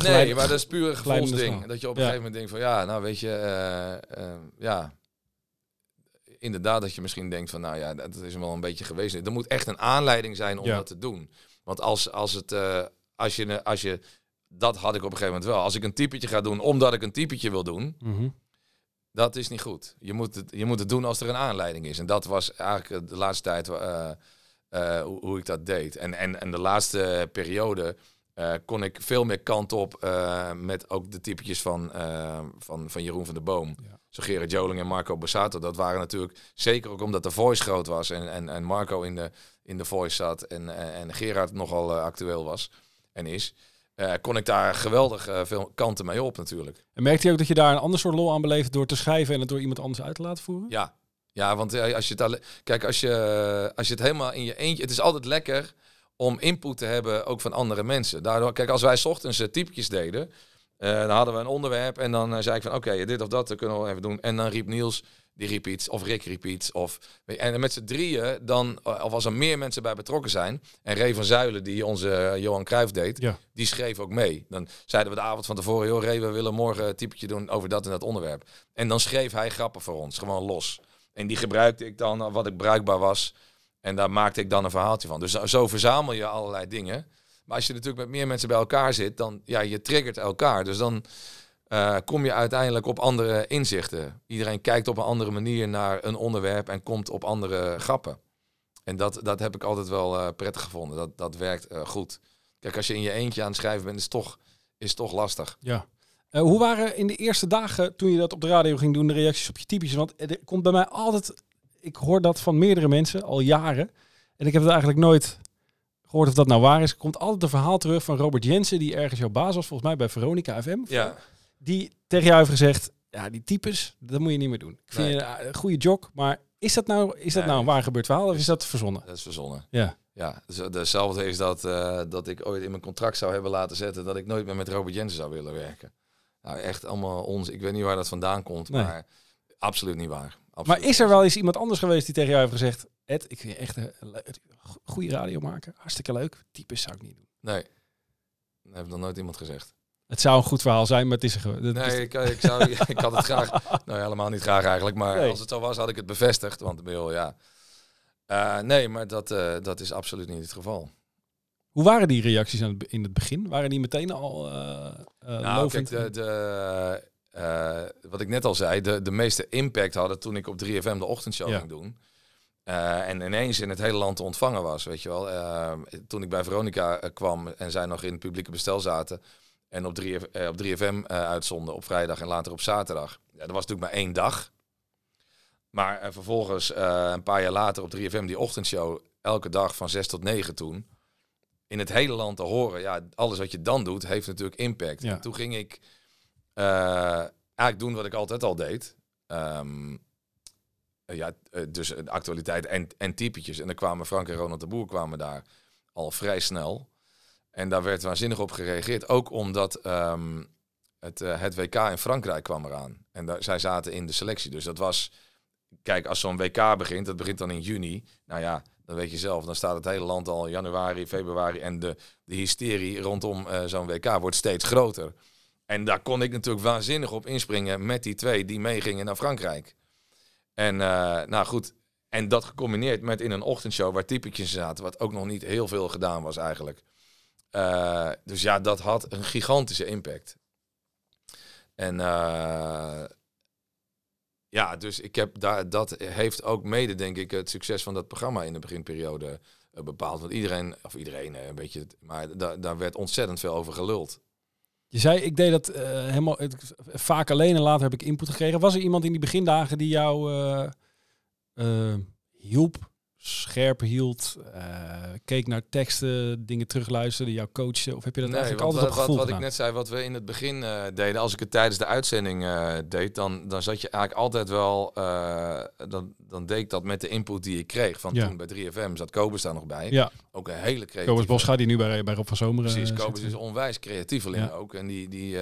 Nee, maar dat is puur een gevoelsding. Dat je op een Ja. gegeven moment denkt van ja, nou weet je, eh, eh, ja, inderdaad dat je misschien denkt van nou ja, dat is wel een beetje geweest. Er moet echt een aanleiding zijn om Ja. dat te doen. Want als, als het, eh, als je, als je, dat had ik op een gegeven moment wel. Als ik een typetje ga doen omdat ik een typetje wil doen, Mhm. dat is niet goed. Je moet het, je moet het doen als er een aanleiding is. En dat was eigenlijk de laatste tijd hoe, hoe ik dat deed. En, en, en de laatste periode eh, kon ik veel meer kant op eh, met ook de typetjes van, eh, van, van Jeroen van der Boom. Ja. Zo Gerard Joling en Marco Bassato. Dat waren natuurlijk, zeker ook omdat de Voice groot was en, en, en Marco in de, in de Voice zat en, en, en Gerard nogal actueel was en is. kon ik daar geweldig veel kanten mee op natuurlijk. En merkte je ook dat je daar een ander soort lol aan beleeft door te schrijven en het door iemand anders uit te laten voeren? Ja, ja want als je het kijk, als je, als je het helemaal in je eentje. Het is altijd lekker om input te hebben, ook van andere mensen. Daardoor, kijk, als wij 's ochtends eh, typetjes deden, eh, dan hadden we een onderwerp en dan eh, zei ik van oké, dit of dat kunnen we wel even doen. En dan riep Niels, die riep iets, of Rick riep iets. Of, en met z'n drieën, dan, of als er meer mensen bij betrokken zijn, en Ray van Zuilen, die onze Johan Cruijff deed, Ja. die schreef ook mee. Dan zeiden we de avond van tevoren, joh Ray, we willen morgen een typetje doen over dat en dat onderwerp. En dan schreef hij grappen voor ons, gewoon los. En die gebruikte ik dan, wat ik bruikbaar was. En daar maakte ik dan een verhaaltje van. Dus zo- verzamel je allerlei dingen. Maar als je natuurlijk met meer mensen bij elkaar zit, dan ja, je triggert elkaar. Dus dan eh, kom je uiteindelijk op andere inzichten. Iedereen kijkt op een andere manier naar een onderwerp en komt op andere grappen. En dat, dat heb ik altijd wel eh, prettig gevonden. Dat, dat werkt eh, goed. Kijk, als je in je eentje aan het schrijven bent, is toch, is toch lastig. Ja. Hoe waren in de eerste dagen toen je dat op de radio ging doen, de reacties op je typetjes? Want er komt bij mij altijd, ik hoor dat van meerdere mensen al jaren. En ik heb het eigenlijk nooit gehoord of dat nou waar is. Er komt altijd een verhaal terug van Robert Jensen, die ergens jouw baas was, volgens mij bij Veronica FM. Ja, Die tegen jou heeft gezegd, ja, die types, dat moet je niet meer doen. Ik vind Nee. je een, een goede job, maar is dat nou, is dat Nee. nou een waar gebeurd verhaal of is dat verzonnen? dat is verzonnen. Ja. Ja, dus hetzelfde is dat, eh, dat ik ooit in mijn contract zou hebben laten zetten dat ik nooit meer met Robert Jensen zou willen werken. Nou, echt allemaal ons. Ik weet niet waar dat vandaan komt, Nee. maar absoluut niet waar. Absoluut Maar is er wel eens iemand anders geweest die tegen jou heeft gezegd, Ed, ik vind je echt een goede radio maken, hartstikke leuk. Types zou ik niet doen. Nee, dat heeft nog nooit iemand gezegd. Het zou een goed verhaal zijn, maar het is er is- Nee, ik, ik, zou, ik had het graag. Nou, helemaal niet graag eigenlijk. Maar Nee. als het zo was, had ik het bevestigd. Want ik bedoel, ja. Eh, nee, maar dat, eh, dat is absoluut niet het geval. Hoe waren die reacties in het begin? Waren die meteen al eh Nou, kijk, de, de, eh, wat ik net al zei, de, de meeste impact hadden toen ik op 3FM de ochtendshow Ja. ging doen. Eh, en ineens in het hele land te ontvangen was, weet je wel. Eh, toen ik bij Veronica kwam en zij nog in het publieke bestel zaten en op, 3, eh, op 3FM eh, uitzonden op vrijdag en later op zaterdag. Ja, dat was natuurlijk maar één dag. Maar vervolgens, een paar jaar later op 3FM, die ochtendshow, elke dag van 6 tot 9 toen. In het hele land te horen, ja, alles wat je dan doet, heeft natuurlijk impact. Ja. En toen ging ik eigenlijk doen wat ik altijd al deed. Eh, ja, eh, dus de actualiteit en, en typetjes. En dan kwamen Frank en Ronald de Boer kwamen daar al vrij snel. En daar werd waanzinnig op gereageerd. Ook omdat ehm, het, eh, het WK in Frankrijk kwam eraan. En daar, zij zaten in de selectie. Dus dat was... Kijk, als zo'n WK begint, dat begint dan in juni. Nou ja, dan weet je zelf, dan staat het hele land al januari, februari. En de, de hysterie rondom eh, zo'n WK wordt steeds groter. En daar kon ik natuurlijk waanzinnig op inspringen met die twee die meegingen naar Frankrijk. En eh, nou goed, en dat gecombineerd met in een ochtendshow waar typetjes zaten, wat ook nog niet heel veel gedaan was eigenlijk. Eh, dus ja, dat had een gigantische impact. En eh, ja, dus ik heb daar, dat heeft ook mede, denk ik, het succes van dat programma in de beginperiode bepaald. Want iedereen, of iedereen een beetje, maar da daar werd ontzettend veel over geluld. Je zei, ik deed dat eh, helemaal het- vaak alleen en later heb ik input gekregen. Was er iemand in die begindagen die jou eh, eh, hielp, scherp hield, eh, keek naar teksten, dingen terugluisterde, jou coachte? Of heb je dat eigenlijk want altijd op wat, gevoel wat, wat ik net zei, wat we in het begin eh, deden, als ik het tijdens de uitzending eh, deed, dan, dan zat je eigenlijk altijd wel, dan, dan deed ik dat met de input die ik kreeg. Van Ja. toen bij 3FM zat Kobus daar nog bij. Ja, Ook een hele creatieve... Kobus Bos gaat die nu bij, bij Rob van Zomeren. Precies, Kobus is onwijs creatieveling Ja. ook. En die, die,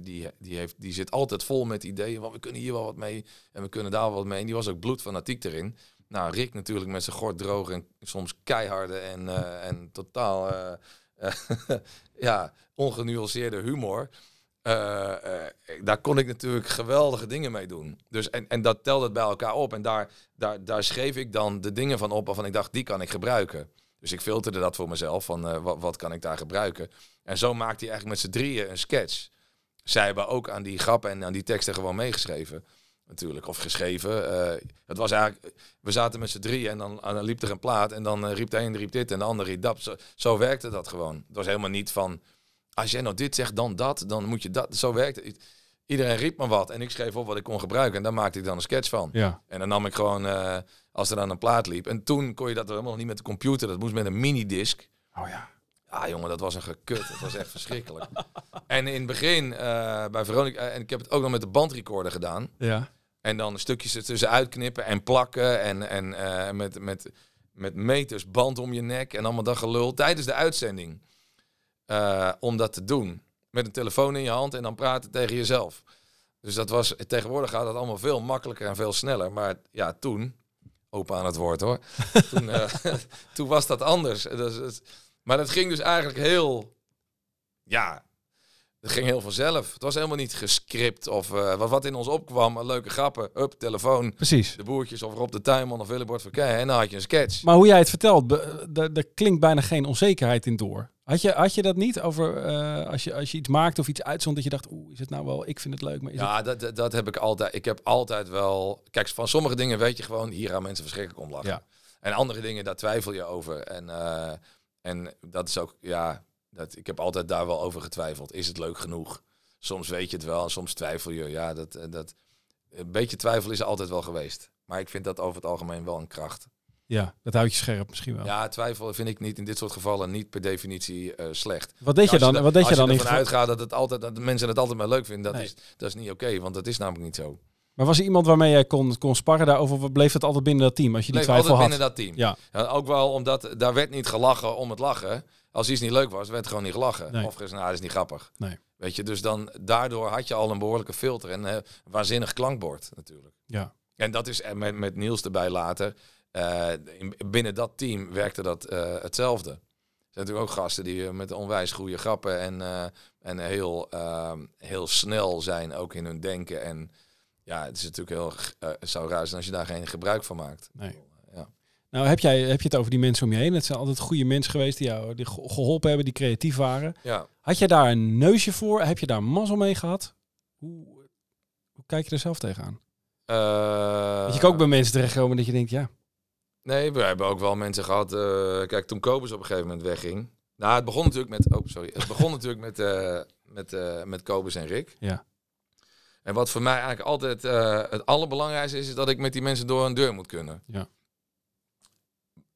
die, die, heeft, die zit altijd vol met ideeën. Want we kunnen hier wel wat mee en we kunnen daar wel wat mee. En die was ook bloedfanatiek erin. Nou, Rick natuurlijk met zijn gort droog en soms keiharde en, eh, en totaal eh, eh, ja, ongenuanceerde humor. Daar kon ik natuurlijk geweldige dingen mee doen. Dus, en, en dat telde het bij elkaar op. En daar, daar, daar schreef ik dan de dingen van op waarvan ik dacht, die kan ik gebruiken. Dus ik filterde dat voor mezelf, van wat, wat kan ik daar gebruiken. En zo maakte hij eigenlijk met z'n drieën een sketch. Zij hebben ook aan die grappen en aan die teksten gewoon meegeschreven. Natuurlijk, of geschreven. Eh, het was eigenlijk, we zaten met z'n drieën en dan, en dan liep er een plaat. En dan eh, riep de een riep dit en de ander riep dat. Zo, zo werkte dat gewoon. Het was helemaal niet van, als jij nou dit zegt, dan dat, dan moet je dat. Zo werkte het. Iedereen riep me wat en ik schreef op wat ik kon gebruiken. En daar maakte ik dan een sketch van. Ja, En dan nam ik gewoon, eh, als er dan een plaat liep. En toen kon je dat helemaal niet met de computer. Dat moest met een minidisc. oh ja. Ah jongen, dat was een gekut. Dat was echt verschrikkelijk. En in het begin bij Veronica, en ik heb het ook nog met de bandrecorder gedaan. Ja, En dan stukjes ertussen uitknippen en plakken. En, en eh, met, met, met meters band om je nek en allemaal dat gelul tijdens de uitzending. Eh, om dat te doen. Met een telefoon in je hand en dan praten tegen jezelf. Dus dat was, tegenwoordig gaat dat allemaal veel makkelijker en veel sneller. Maar ja, toen, open aan het woord hoor. toen, eh, toen was dat anders. Dus, maar dat ging dus eigenlijk heel, ja, het ging heel vanzelf. Het was helemaal niet gescript of eh, wat, wat in ons opkwam. Leuke grappen, up, telefoon, precies. de boertjes of Rob de Tuinman of Willebord Verkeer. En dan had je een sketch. Maar hoe jij het vertelt, be- daar klinkt bijna geen onzekerheid in door. Had je, had je dat niet over eh, als, je, als je iets maakte of iets uitzond dat je dacht, oeh, is het nou wel, ik vind het leuk, maar is het... Ja, dat, dat, dat heb ik altijd. Ik heb altijd wel. Kijk, van sommige dingen weet je gewoon, hier gaan mensen verschrikkelijk om lachen. Ja. En andere dingen, daar twijfel je over. En, eh, en dat is ook, ja, dat, ik heb altijd daar wel over getwijfeld. Is het leuk genoeg? Soms weet je het wel en soms twijfel je. Ja, dat, eh, dat, een beetje twijfel is er altijd wel geweest. Maar ik vind dat over het algemeen wel een kracht. Ja, dat houdt je scherp misschien wel. Ja, twijfel vind ik niet in dit soort gevallen niet per definitie eh, slecht. Wat deed je Als dan? da- Wat deed je als dan in ervan geval- uitgaat dat, het altijd, dat de mensen het altijd maar leuk vinden, dat, Nee. is, dat is niet oké, want dat is namelijk niet zo. Maar was er iemand waarmee jij kon, kon sparren daarover? Bleef het altijd binnen dat team als je die Bleef twijfel altijd had? binnen dat team. Ja, Ja, ook wel omdat daar werd niet gelachen om het lachen. Als iets niet leuk was, werd gewoon niet gelachen. Nee. Of gezegd, nou, dat is niet grappig. Nee. Weet je, dus dan daardoor had je al een behoorlijke filter en eh, een waanzinnig klankbord natuurlijk. ja. En dat is eh, met, met Niels erbij later. eh, in- binnen dat team werkte dat eh, hetzelfde. Er zijn natuurlijk ook gasten die eh, met onwijs goede grappen en, eh, en heel, ehm, heel snel zijn, ook in hun denken. En ja, het is natuurlijk heel, eh, zou raar zijn als je daar geen gebruik van maakt. Nee. Nou, heb, jij, heb je het over die mensen om je heen? Het zijn altijd goede mensen geweest die jou die ge- geholpen hebben, die creatief waren. Ja. Had je daar een neusje voor? Heb je daar mazzel mee gehad? Hoe, hoe kijk je er zelf tegenaan? Eh, Dat je ook bij mensen terechtkomen dat je denkt, ja, Nee, we hebben ook wel mensen gehad. eh, kijk, toen Kobus op een gegeven moment wegging. Nou, het begon natuurlijk met. Oh, sorry. Het begon natuurlijk met, eh met, met Kobus en Rick. Ja. En wat voor mij eigenlijk altijd het allerbelangrijkste is, is dat ik met die mensen door een deur moet kunnen. Ja.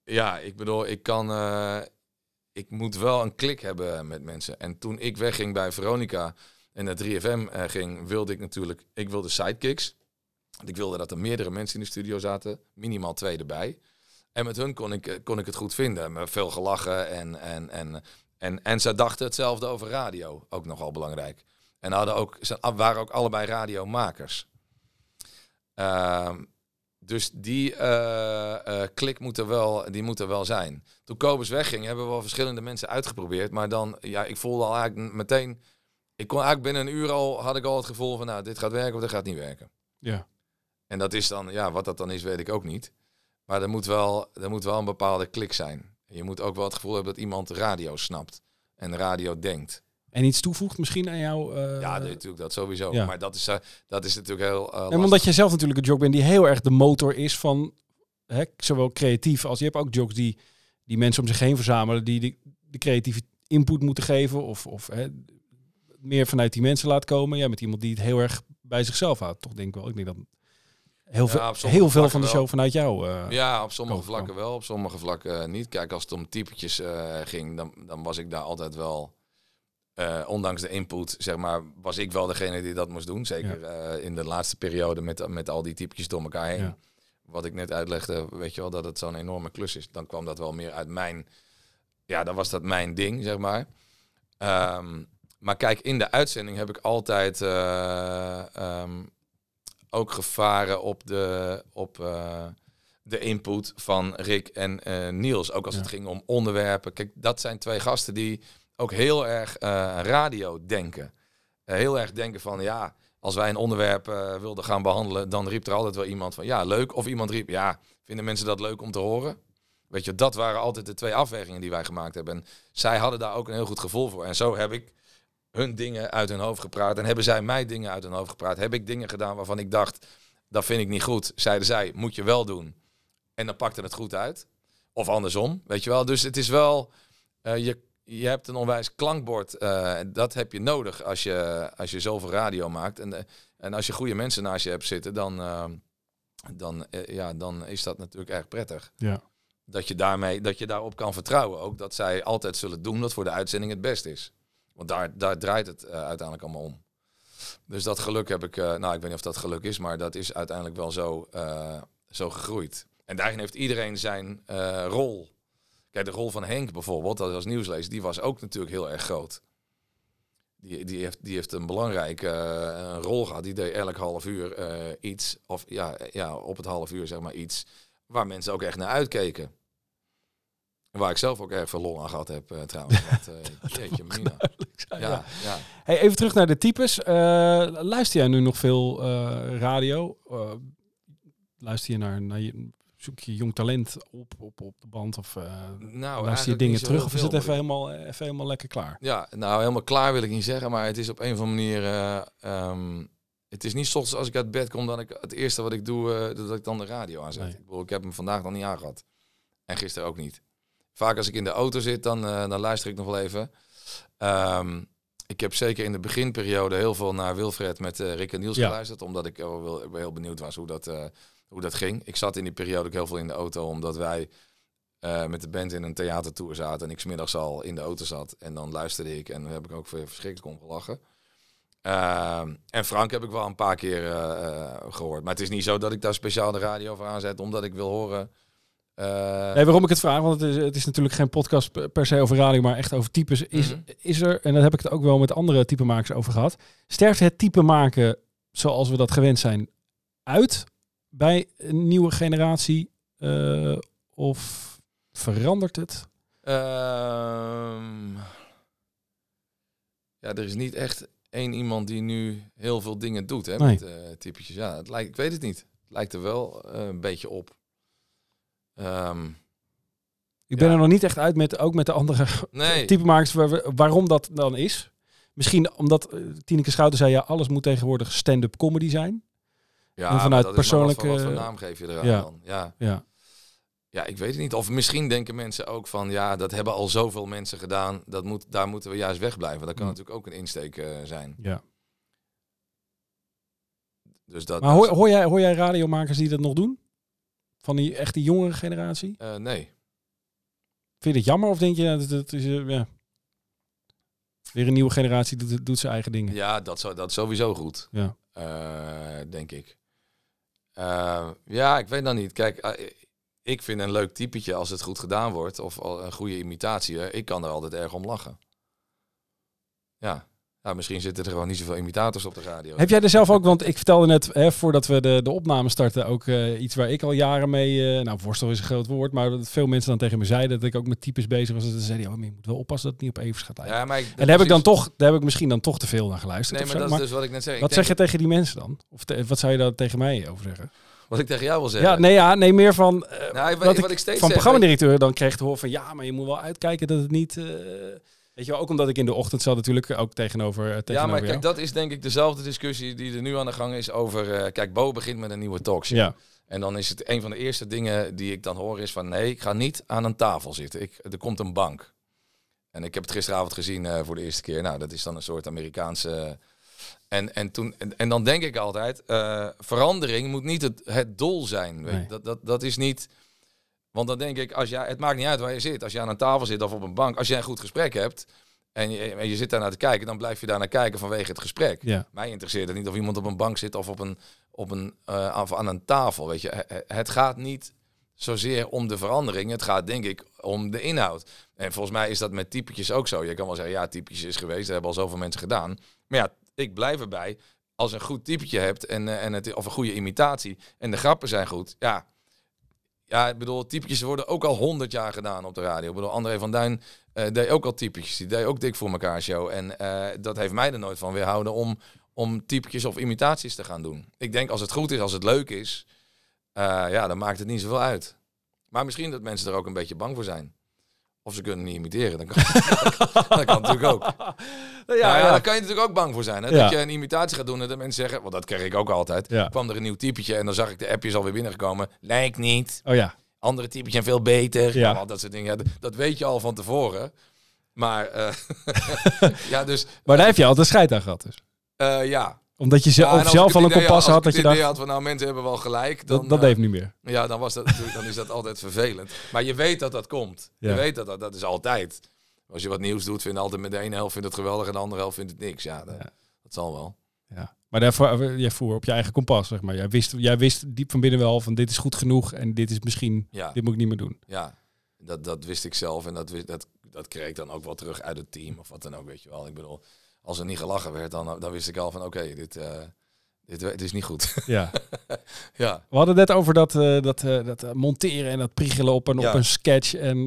Ja, ik bedoel, ik kan. eh, ik moet wel een klik hebben met mensen. En toen ik wegging bij Veronica en naar 3FM eh, ging, wilde ik natuurlijk. Ik wilde sidekicks. Ik wilde dat er meerdere mensen in de studio zaten, minimaal twee erbij. En met hun kon ik, eh, kon ik het goed vinden. Met veel gelachen en, en, en, en, en ze dachten hetzelfde over radio. Ook nogal belangrijk. En hadden ook, ze waren ook allebei radiomakers. Ehm, dus die eh, eh, klik moet er, wel, die moet er wel zijn. Toen Kobus wegging, hebben we wel verschillende mensen uitgeprobeerd. Maar dan, ja, ik voelde al eigenlijk meteen... Ik kon eigenlijk binnen een uur al, had ik al het gevoel van... Nou, dit gaat werken of dit gaat niet werken. Ja. En dat is dan, ja, wat dat dan is, weet ik ook niet. Maar er moet wel, er moet wel een bepaalde klik zijn. Je moet ook wel het gevoel hebben dat iemand radio snapt. En radio denkt. En iets toevoegt misschien aan jou. eh, Ja, natuurlijk, dat sowieso. ja. Maar dat is, eh, dat is natuurlijk heel eh, En lastig. omdat je zelf natuurlijk een jock bent die heel erg de motor is van hè, zowel creatief als je hebt ook jocks die, die mensen om zich heen verzamelen, die de, de creatieve input moeten geven of, of hè, meer vanuit die mensen laat komen. Ja, met iemand die het heel erg bij zichzelf houdt, toch denk ik wel. Ik denk dat heel, veel, heel veel van de wel. show vanuit jou. eh, Ja, op sommige vlakken wel, op sommige vlakken niet. Kijk, als het om typetjes eh, ging, dan, dan was ik daar altijd wel, eh, ondanks de input, zeg maar, was ik wel degene die dat moest doen. Zeker eh, in de laatste periode met, met al die typetjes door elkaar heen. Ja. Wat ik net uitlegde, weet je wel, dat het zo'n enorme klus is. Dan kwam dat wel meer uit mijn, ja, dan was dat mijn ding, zeg maar. Ehm, maar kijk, in de uitzending heb ik altijd eh, ehm, ook gevaren op de, op, de input van Rick en Niels. Ook als het ging om onderwerpen. Kijk, dat zijn twee gasten die ook heel erg eh, radio denken. Eh, heel erg denken van, ja, als wij een onderwerp eh, wilden gaan behandelen, dan riep er altijd wel iemand van, ja, leuk. Of iemand riep, ja, vinden mensen dat leuk om te horen? Weet je, dat waren altijd de twee afwegingen die wij gemaakt hebben. En zij hadden daar ook een heel goed gevoel voor. En zo heb ik hun dingen uit hun hoofd gepraat. En hebben zij mij dingen uit hun hoofd gepraat. Heb ik dingen gedaan waarvan ik dacht, dat vind ik niet goed. Zeiden zij, moet je wel doen. En dan pakte het goed uit. Of andersom, weet je wel. Dus het is wel, je, je hebt een onwijs klankbord. en dat heb je nodig als je, als je zoveel radio maakt. En, eh, en als je goede mensen naast je hebt zitten, dan, eh, dan, eh, ja, dan is dat natuurlijk erg prettig. ja. Dat je, daarmee, dat je daarop kan vertrouwen. Ook dat zij altijd zullen doen wat voor de uitzending het best is. Want daar, daar draait het uiteindelijk allemaal om. Dus dat geluk heb ik, nou ik weet niet of dat geluk is, maar dat is uiteindelijk wel zo, zo gegroeid. En daarin heeft iedereen zijn rol. Kijk, de rol van Henk bijvoorbeeld, dat was nieuwslezer, die was ook natuurlijk heel erg groot. Die, die, heeft, die heeft een belangrijke eh, een rol gehad. Die deed elk half uur eh, iets, of ja, ja, op het half uur zeg maar iets, waar mensen ook echt naar uitkeken. En Waar ik zelf ook erg veel lol aan gehad heb eh, trouwens. Want, jeetje, mina. Ja. Ja, ja. Hey, even terug naar de types. Eh, luister jij nu nog veel radio? Luister je naar, naar je, zoek je jong talent op, op, op de band? Of eh Nou, luister je dingen terug? Of is het even helemaal, even helemaal lekker klaar? Ja, nou helemaal klaar wil ik niet zeggen, maar het is op een of andere manier. eh, ehm, het is niet soms als ik uit bed kom, dat ik het eerste wat ik doe, eh, dat ik dan de radio aanzet. Nee. Ik, bedoel, ik heb hem vandaag nog niet aangehad. En gisteren ook niet. Vaak als ik in de auto zit, dan, eh, dan luister ik nog wel even. Ehm, ik heb zeker in de beginperiode heel veel naar Wilfred met eh, Rick en Niels Ja. geluisterd. Omdat ik wel wel- heel benieuwd was hoe dat, eh, hoe dat ging. Ik zat in die periode ook heel veel in de auto, omdat wij eh, met de band in een theatertour zaten. En ik smiddags al in de auto zat. En dan luisterde ik en daar heb ik ook verschrikkelijk om gelachen. Ehm, en Frank heb ik wel een paar keer eh, eh, gehoord. Maar het is niet zo dat ik daar speciaal de radio voor aanzet, omdat ik wil horen. Nee, waarom ik het vraag, want het is, het is natuurlijk geen podcast per- se over radio, maar echt over types. Is, Mhm. is er, en daar heb ik het ook wel met andere typemakers over gehad, sterft het type maken zoals we dat gewend zijn uit bij een nieuwe generatie? eh, of verandert het? Ehm, ja, er is niet echt één iemand die nu heel veel dingen doet hè, Nee. met eh typetjes. Ja, het lijkt, ik weet het niet. Het lijkt er wel eh, een beetje op. Ehm, Ik ben Ja. er nog niet echt uit met, ook met de andere nee, typemakers, waar we- waarom dat dan is. Misschien omdat Tineke Schouten zei, ja, alles moet tegenwoordig stand-up comedy zijn. Ja, en vanuit dat wat persoonlijke- Wat voor naam geef je eraan Ja. dan? Ja. Ja, ja, ik weet het niet. Of misschien denken mensen ook van, ja, dat hebben al zoveel mensen gedaan. Dat moet, daar moeten we juist wegblijven. Dat kan Ja. natuurlijk ook een insteek eh, zijn. ja. Dus dat, Maar hoor, hoor, jij, hoor jij radiomakers die dat nog doen? Van die echt die jongere generatie? eh, nee. Vind je het jammer of denk je, dat, dat is, eh, ja. Weer een nieuwe generatie doet, doet zijn eigen dingen. Ja, dat, zo, dat is sowieso goed. Ja. Denk ik. Eh, ja, ik weet dan niet. Kijk, eh, ik vind een leuk typetje als het goed gedaan wordt. Of een goede imitatie. hè. Ik kan er altijd erg om lachen. Ja, Ja, misschien zitten er gewoon niet zoveel imitators op de radio. Heb jij er zelf ook, want ik vertelde net, hè, voordat we de, de opname starten, ook eh, iets waar ik al jaren mee, eh, nou worstel is een groot woord, maar dat veel mensen dan tegen me zeiden dat ik ook met types bezig was. En ze zeiden, oh, maar je moet wel oppassen dat het niet op Evers gaat lijken. Ja, maar ik- en daar heb ik dan toch, daar heb ik misschien dan toch te veel naar geluisterd. Nee, maar dat is dus wat ik net zei. Wat denk- zeg je tegen die mensen dan? Of te- wat zou je daar tegen mij over zeggen? Wat ik tegen jou wil zeggen. Ja, nee, ja, nee, meer van Nou, wat, wat wat ik steeds van programmadirecteur dan kreeg te horen van ja, maar je moet wel uitkijken dat het niet. Eh, weet je wel, ook omdat ik in de ochtend zat natuurlijk ook tegenover. eh, Ja, maar jou. kijk, dat is denk ik dezelfde discussie die er nu aan de gang is over... eh, kijk, Bo begint met een nieuwe talkshow. Ja. En dan is het een van de eerste dingen die ik dan hoor is van... Nee, ik ga niet aan een tafel zitten. Ik, er komt een bank. En ik heb het gisteravond gezien eh, voor de eerste keer. Nou, dat is dan een soort Amerikaanse... En, en, toen, en, en dan denk ik altijd, eh, verandering moet niet het, het doel zijn. Weet. Nee. Dat, dat, dat is niet... Want dan denk ik, als jij, het maakt niet uit waar je zit. Als je aan een tafel zit of op een bank. Als jij een goed gesprek hebt en je, en je zit daar naar te kijken... dan blijf je daar naar kijken vanwege het gesprek. Ja. Mij interesseert het niet of iemand op een bank zit of, op een, op een, of aan een tafel. Weet je. Het- gaat niet zozeer om de verandering. Het gaat denk ik om de inhoud. En volgens mij is dat met typetjes ook zo. Je kan wel zeggen, ja, typetjes is geweest. Dat hebben al zoveel mensen gedaan. Maar ja, ik blijf erbij. Als je een goed typetje hebt en, eh, en het, of een goede imitatie en de grappen zijn goed, ja, ja, ik bedoel, typetjes worden ook al honderd jaar gedaan op de radio. Ik bedoel, André van Duin eh, deed ook al typetjes. Die deed ook dik voor elkaar show. En eh, dat heeft mij er nooit van weerhouden om, om typetjes of imitaties te gaan doen. Ik denk als het goed is, als het leuk is, eh, ja, dan maakt het niet zoveel uit. Maar misschien dat mensen er ook een beetje bang voor zijn. Of ze kunnen niet imiteren. Dan kan, dat kan natuurlijk ook. Ja, Ja, ja, ja. daar kan je natuurlijk ook bang voor zijn. Hè? Ja. Dat je een imitatie gaat doen en dat mensen zeggen... Want dat kreeg ik ook altijd. Ja. kwam er een nieuw typetje en dan zag ik de appjes alweer binnengekomen. Lijkt niet. Oh ja. Andere typetje en veel beter. Ja. Dat soort dingen. Ja, dat weet je al van tevoren. Maar eh, ja, dus Maar daar heb je altijd scheid aan gehad dus. eh, ja. Omdat je ze, Ja, en of als zelf al een kompas had dat je dacht, had van nou mensen hebben wel gelijk. Dan, dat, dat eh, deed niet meer. Ja, dan, was dat, dan is dat altijd vervelend. Maar je weet dat dat komt. Ja. Je weet dat, dat dat is altijd. Als je wat nieuws doet, vindt altijd met de ene helft vindt het geweldig en de andere helft vindt het niks. Ja, dat, Ja. dat zal wel. Ja. Maar daarvoor, jij voer op je eigen kompas, zeg maar. Jij wist, jij wist diep van binnen wel van dit is goed genoeg en dit is misschien, Ja. dit moet ik niet meer doen. Ja, dat, dat wist ik zelf en dat, wist, dat, dat kreeg ik dan ook wel terug uit het team of wat dan ook, weet je wel. Ik bedoel, als er niet gelachen werd, dan, dan wist ik al van oké, dit, eh, dit, dit is niet goed. Ja. ja. We hadden net over dat, eh, dat, eh, dat monteren en dat priegelen op een, Ja. op een sketch. En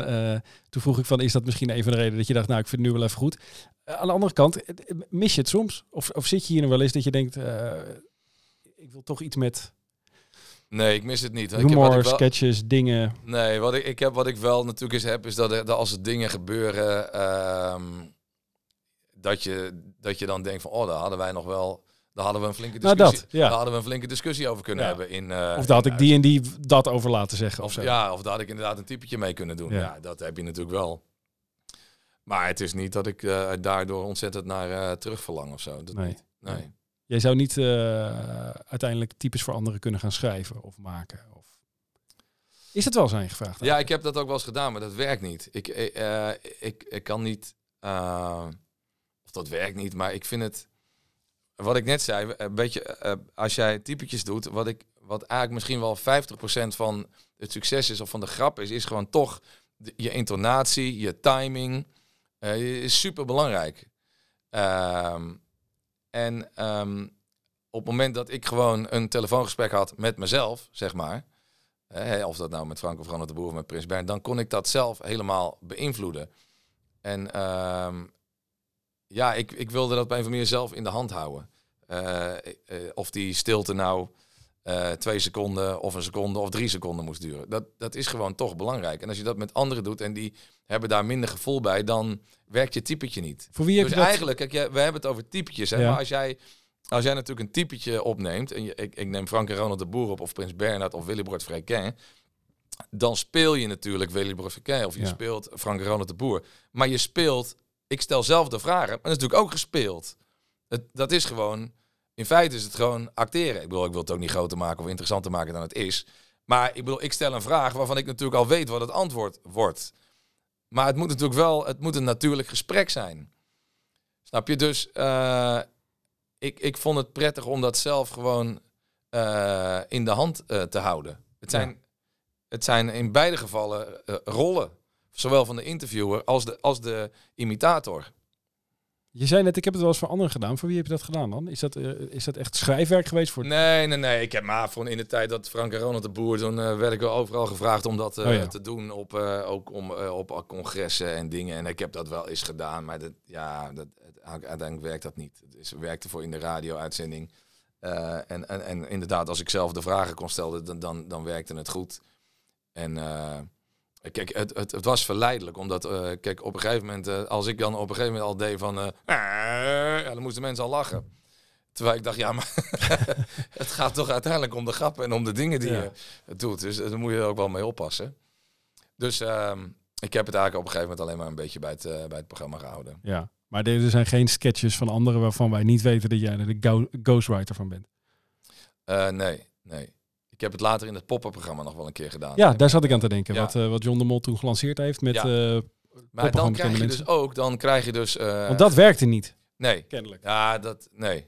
toen vroeg ik van, is dat misschien een van de redenen dat je dacht, nou, ik vind het nu wel even goed. Aan de andere kant, mis je het soms? Of, of zit je hier nog wel eens dat je denkt, ik wil toch iets met Nee, ik mis het niet. Ik heb wat humor, ik wel, sketches, dingen. nee, wat ik, ik heb, wat ik wel natuurlijk eens heb, is dat, er, dat als er dingen gebeuren, ehm, dat, je, dat je dan denkt van, oh, daar hadden wij nog wel, daar hadden we een flinke Nou, discussie, dat, ja. daar hadden we een flinke discussie over kunnen Ja. hebben. In, eh, Of daar had ik die en die dat over laten zeggen of Of, zo. ja, of daar had ik inderdaad een typetje mee kunnen doen. Ja. Ja, dat heb je natuurlijk wel. Maar het is niet dat ik eh, daardoor ontzettend naar eh terug verlang of zo. Dat Nee. niet. Nee. Jij zou niet uiteindelijk types voor anderen kunnen gaan schrijven of maken. Of... Is het wel zijn gevraagd? Ja, ik heb dat ook wel eens gedaan, maar dat werkt niet. Ik, ik, ik kan niet... eh, dat werkt niet, maar ik vind het... Wat ik net zei, een beetje, eh, als jij typetjes doet, wat, ik, wat eigenlijk misschien wel 50% van het succes is of van de grap is, is gewoon toch je intonatie, je timing, eh, is super belangrijk. en ehm, op het moment dat ik gewoon een telefoongesprek had met mezelf, zeg maar, hè, of dat nou met Frank of Ronald de Boer of met Prins Bernd, dan kon ik dat zelf helemaal beïnvloeden. En ehm, ja, ik, ik wilde dat of andere manier zelf in de hand houden. Eh, eh, of die stilte nou eh, twee seconden of een seconde of drie seconden moest duren. Dat, dat is gewoon toch belangrijk. En als je dat met anderen doet en die hebben daar minder gevoel bij, dan werkt je typetje niet. Voor wie heb Dus je dat? eigenlijk, kijk, we hebben het over typetjes. Hè, Ja. Maar als jij, als jij natuurlijk een typetje opneemt, en je, ik, ik neem Frank en Ronald de Boer op, of Prins Bernhard of Willebord Frequin, dan speel je natuurlijk Willebord Frequin, of je Ja. speelt Frank en Ronald de Boer. Maar je speelt, ik stel zelf de vragen, maar dat is natuurlijk ook gespeeld. Het, dat is gewoon, in feite is het gewoon acteren. Ik bedoel, ik wil het ook niet groter maken of interessanter maken dan het is. Maar ik bedoel, ik stel een vraag waarvan ik natuurlijk al weet wat het antwoord wordt. Maar het moet natuurlijk wel, het moet een natuurlijk gesprek zijn. Snap je? Dus eh, ik, ik vond het prettig om dat zelf gewoon eh, in de hand eh, te houden. Het zijn, het zijn in beide gevallen rollen. Zowel van de interviewer als de, als de imitator. Je zei net, ik heb het wel eens voor anderen gedaan. Voor wie heb je dat gedaan dan? Is dat, eh, is dat echt schrijfwerk geweest voor... Nee, nee, nee. Ik heb maar van in de tijd dat Frank en Ronald de Boer, toen eh, werd ik wel overal gevraagd om dat eh, Oh ja. te doen. Op, ook om, op congressen en dingen. En ik heb dat wel eens gedaan. Maar dat, ja, dat, uiteindelijk werkt dat niet. Het is, werkte voor in de radio-uitzending. En, en, en inderdaad, als ik zelf de vragen kon stellen, dan, dan, dan werkte het goed. En kijk, het, het, het was verleidelijk. Omdat, eh, kijk, op een gegeven moment, eh, als ik dan op een gegeven moment al deed van... eh, ja, dan moesten mensen al lachen. Terwijl ik dacht, ja, maar het gaat toch uiteindelijk om de grappen en om de dingen die Ja. je doet. Dus daar moet je er ook wel mee oppassen. Dus ehm, ik heb het eigenlijk op een gegeven moment alleen maar een beetje bij het, bij het programma gehouden. Ja. Maar er zijn geen sketches van anderen waarvan wij niet weten dat jij er de go- ghostwriter van bent. Nee, nee. Ik heb het later in het poppenprogramma nog wel een keer gedaan. Ja, daar zat ik aan te denken. Ja. Wat, eh, wat John de Mol toen gelanceerd heeft met... Ja. eh, maar dan krijg je mensen. dus ook, dan krijg je dus... eh, want dat werkte niet, Nee, kennelijk. ja, dat... Nee,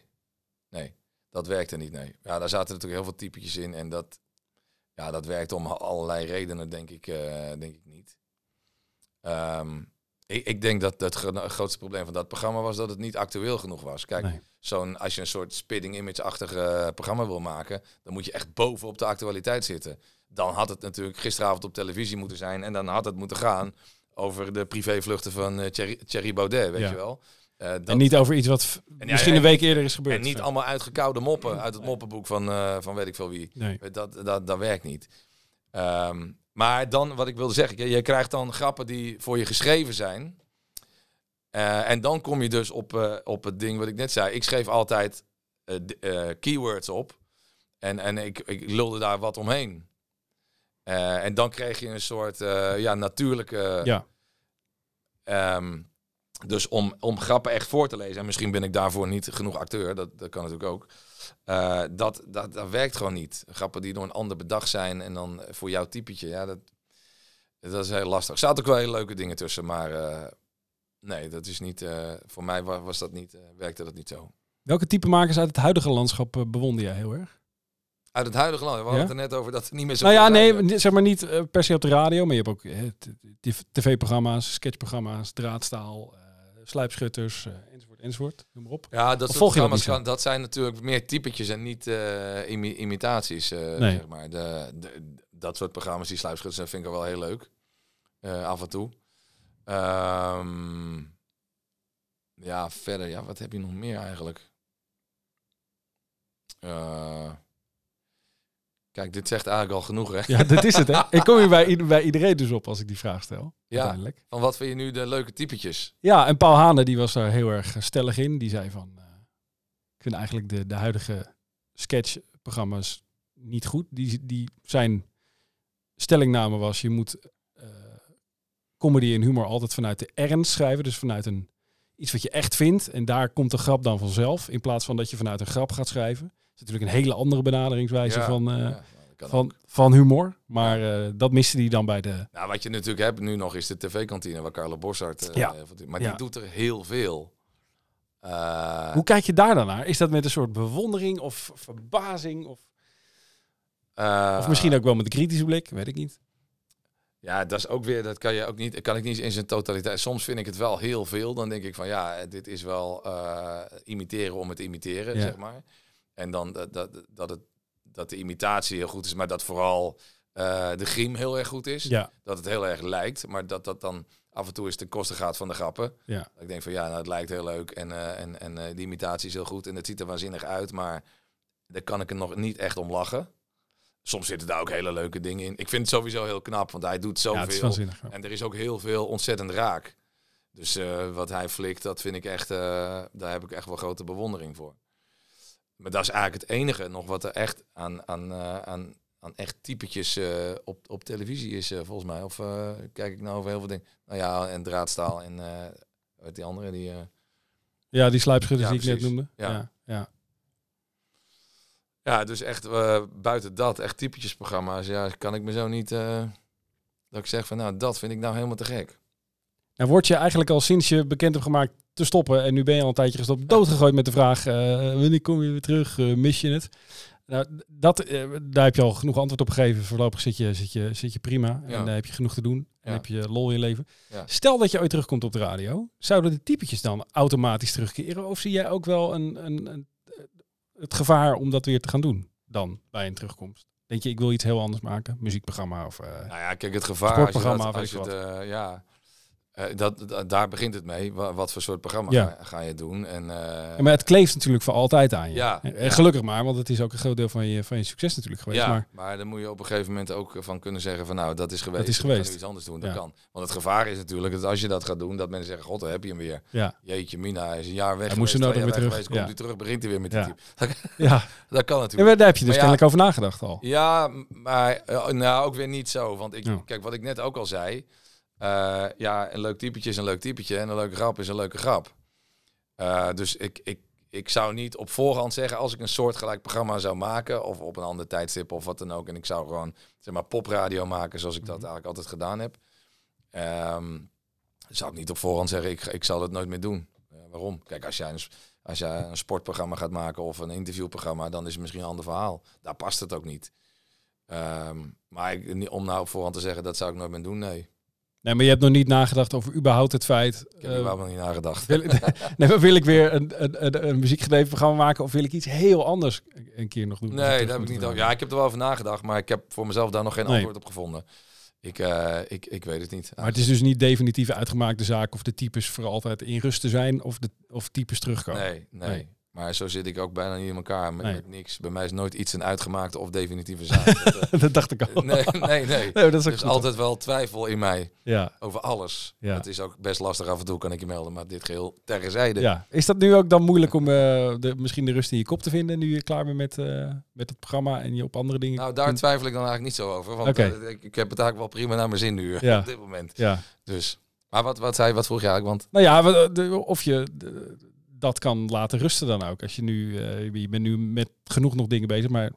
nee. Dat werkte niet, nee. Ja, daar zaten natuurlijk heel veel typetjes in en dat... Ja, dat werkte om allerlei redenen, denk ik, denk ik niet. Ehm, ik, ik denk dat het gro- grootste probleem van dat programma was dat het niet actueel genoeg was. Kijk, Nee. zo'n, als je een soort spitting image-achtig eh, programma wil maken, dan moet je echt bovenop de actualiteit zitten. Dan had het natuurlijk gisteravond op televisie moeten zijn en dan had het moeten gaan over de privévluchten van eh, Thierry, Thierry Baudet, weet Ja. je wel. Dat- En niet over iets wat ja, misschien en- een week eerder is gebeurd. en niet allemaal uitgekoude moppen uit het moppenboek van, van weet ik veel wie. Nee. Dat, dat, dat werkt niet. Ehm, maar dan, wat ik wilde zeggen, je, je krijgt dan grappen die voor je geschreven zijn. Eh, en dan kom je dus op, eh, op het ding wat ik net zei. Ik schreef altijd eh, keywords op. En, en ik, ik lulde daar wat omheen. En dan kreeg je een soort ja, natuurlijke... Ja. Ehm, dus om, om grappen echt voor te lezen, en misschien ben ik daarvoor niet genoeg acteur, dat, dat kan natuurlijk ook. Eh, dat, dat, dat werkt gewoon niet. Grappen die door een ander bedacht zijn en dan voor jouw typetje, ja, dat, dat is heel lastig. Er zaten ook wel hele leuke dingen tussen, maar eh, nee, dat is niet, eh, voor mij wa- was dat niet, werkte dat niet zo. Welke type makers uit het huidige landschap bewonder jij heel erg? Uit het huidige land, we hadden Ja? het er net over dat er niet meer zo Nou ja, nee, zeg maar niet per se op de radio, maar je hebt ook tv-programma's, sketchprogramma's, draadstaal, sluipschutters, enzovoort, enzovoort. Noem maar op. Ja, dat volg je dat dat zijn natuurlijk meer typetjes en niet eh, imi- imitaties, Nee. zeg maar. De, de- dat soort programma's, die sluipschutters, vind ik wel heel leuk. Eh, af en toe. Ehm, ja, verder, ja, wat heb je nog meer eigenlijk? Eh, kijk, dit zegt eigenlijk al genoeg, hè? Ja, dat is het, hè? Ik kom hier bij, bij iedereen dus op als ik die vraag stel. Ja. Uiteindelijk. Van wat vind je nu de leuke typetjes? Ja, en Paul Hane die was daar heel erg stellig in. Die zei van, eh, ik vind eigenlijk de, de huidige sketchprogramma's niet goed. Die, die zijn stellingname was, je moet eh, comedy en humor altijd vanuit de ernst schrijven. Dus vanuit een, iets wat je echt vindt. En daar komt de grap dan vanzelf. In plaats van dat je vanuit een grap gaat schrijven. Is natuurlijk een hele andere benaderingswijze Ja, van, eh, ook. van, van humor. Maar eh, dat miste die dan bij de... Nou, wat je natuurlijk hebt nu nog is de tv-kantine waar Carlo Bossart... eh, Ja. maar die doet er heel veel. Hoe kijk je daar dan naar? Is dat met een soort bewondering of verbazing? Of, of misschien ook wel met een kritische blik? Weet ik niet. Ja, dat is ook weer, dat kan je ook niet, kan ik niet in zijn totaliteit. Soms vind ik het wel heel veel. Dan denk ik van ja, dit is wel imiteren om het imiteren, Ja. zeg maar. En dan dat, dat, dat, het, dat de imitatie heel goed is, maar dat vooral eh, de griem heel erg goed is. Ja, Dat het heel erg lijkt, maar dat dat dan af en toe eens ten koste gaat van de grappen. ja. Ik denk van ja, nou, het lijkt heel leuk en, eh, en, en eh, die imitatie is heel goed en het ziet er waanzinnig uit, maar daar kan ik er nog niet echt om lachen. Soms zitten daar ook hele leuke dingen in. Ik vind het sowieso heel knap, want hij doet zoveel. waanzinnig. ja. en er is ook heel veel ontzettend raak. Dus wat hij flikt, dat vind ik echt, daar heb ik echt wel grote bewondering voor. Maar dat is eigenlijk het enige nog wat er echt aan, aan, eh, aan, aan echt typetjes eh, op, op televisie is, eh, volgens mij. Of kijk ik nou over heel veel dingen. Nou ja, en draadstaal en wat die andere, die... Ja, die sluipschutters Ja, die ik net noemde. Ja. Ja. Ja, Ja, dus echt buiten dat, echt typetjesprogramma's, ja, kan ik me zo niet... dat ik zeg van, nou, dat vind ik nou helemaal te gek. Nou word je eigenlijk al sinds je bekend hebt gemaakt te stoppen. En nu ben je al een tijdje gestopt. Doodgegooid met de vraag, eh, wanneer kom je weer terug? Eh, mis je het? Nou, dat, eh, daar heb je al genoeg antwoord op gegeven. Voorlopig zit je, zit je, zit je prima. Ja. En daar heb je genoeg te doen. En Ja. heb je lol in je leven. Ja. Stel dat je ooit terugkomt op de radio. Zouden de typetjes dan automatisch terugkeren? Of zie jij ook wel een, een, een, het gevaar om dat weer te gaan doen dan bij een terugkomst? Denk je, ik wil iets heel anders maken? Muziekprogramma of... Nou ja, kijk, het gevaar als je Sportprogramma dat, als je het, eh, ja, eh, dat, dat- daar begint het mee. Wa- Wat, voor soort programma Ja. ga, ga je doen? En, eh, Ja, maar het kleeft natuurlijk voor altijd aan je. Ja, En gelukkig maar, want het is ook een groot deel van je, van je succes natuurlijk geweest. ja, Maar maar, dan moet je op een gegeven moment ook van kunnen zeggen van nou, dat is geweest. Dat is geweest. iets anders doen, dat kan. Want het gevaar is natuurlijk dat als je dat gaat doen, dat mensen zeggen, god, daar heb je hem weer. ja, Jeetje, Mina is een jaar weg Hij moest geweest, er weer terug, geweest, komt hij terug, begint hij weer met die Ja. type. ja. Dat kan natuurlijk. maar daar heb je dus kennelijk over nagedacht al. Ja, maar eh, nou ook weer niet zo. Want ik, kijk, wat ik net ook al zei. Eh, ja, een leuk typetje is een leuk typetje en een leuke grap is een leuke grap. Eh, dus ik, ik, ik zou niet op voorhand zeggen als ik een soortgelijk programma zou maken of op een ander tijdstip of wat dan ook. En ik zou gewoon zeg maar popradio maken zoals ik dat eigenlijk altijd gedaan heb. Ehm, zou ik niet op voorhand zeggen ik, ik zal het nooit meer doen. Eh, waarom? Kijk, als jij een, als jij een sportprogramma gaat maken of een interviewprogramma, dan is het misschien een ander verhaal. Daar past het ook niet. Ehm, maar ik, om nou op voorhand te zeggen, dat zou ik nooit meer doen, nee. Nee, maar je hebt nog niet nagedacht over überhaupt het feit... Ik heb eh, er wel nog niet nagedacht. wil, nee, maar wil ik weer een, een, een, programma maken of wil ik iets heel anders een keer nog doen? Nee, daar terugkom heb ik niet over. Ja, ik heb er wel over nagedacht, maar ik heb voor mezelf daar nog geen Nee. antwoord op gevonden. Ik, eh, ik, ik weet het niet. Maar het is dus niet definitief uitgemaakt de zaak of de types voor altijd in rust te zijn of de of types terugkomen. nee, nee, Nee. Maar zo zit ik ook bijna niet in elkaar met, Nee. met niks. Bij mij is nooit iets een uitgemaakte of definitieve zaak. Dat, eh, dat dacht ik al. nee, nee, nee. Dat is Er is altijd wel twijfel in mij Ja. over alles. Ja. Het is ook best lastig af en toe, kan ik je melden. Maar dit geheel terzijde. ja. Is dat nu ook dan moeilijk om eh, de, misschien de rust in je kop te vinden nu je klaar bent met, eh, met het programma en je op andere dingen Nou, daar twijfel ik dan eigenlijk niet zo over. Want Oké. ik, ik heb het eigenlijk wel prima naar mijn zin nu Ja. op dit moment. Ja. Dus. Maar wat, wat, zei, wat vroeg je eigenlijk? Want Nou ja, of je de- dat kan laten rusten dan ook. Als je nu, eh, je bent nu met genoeg nog dingen bezig, maar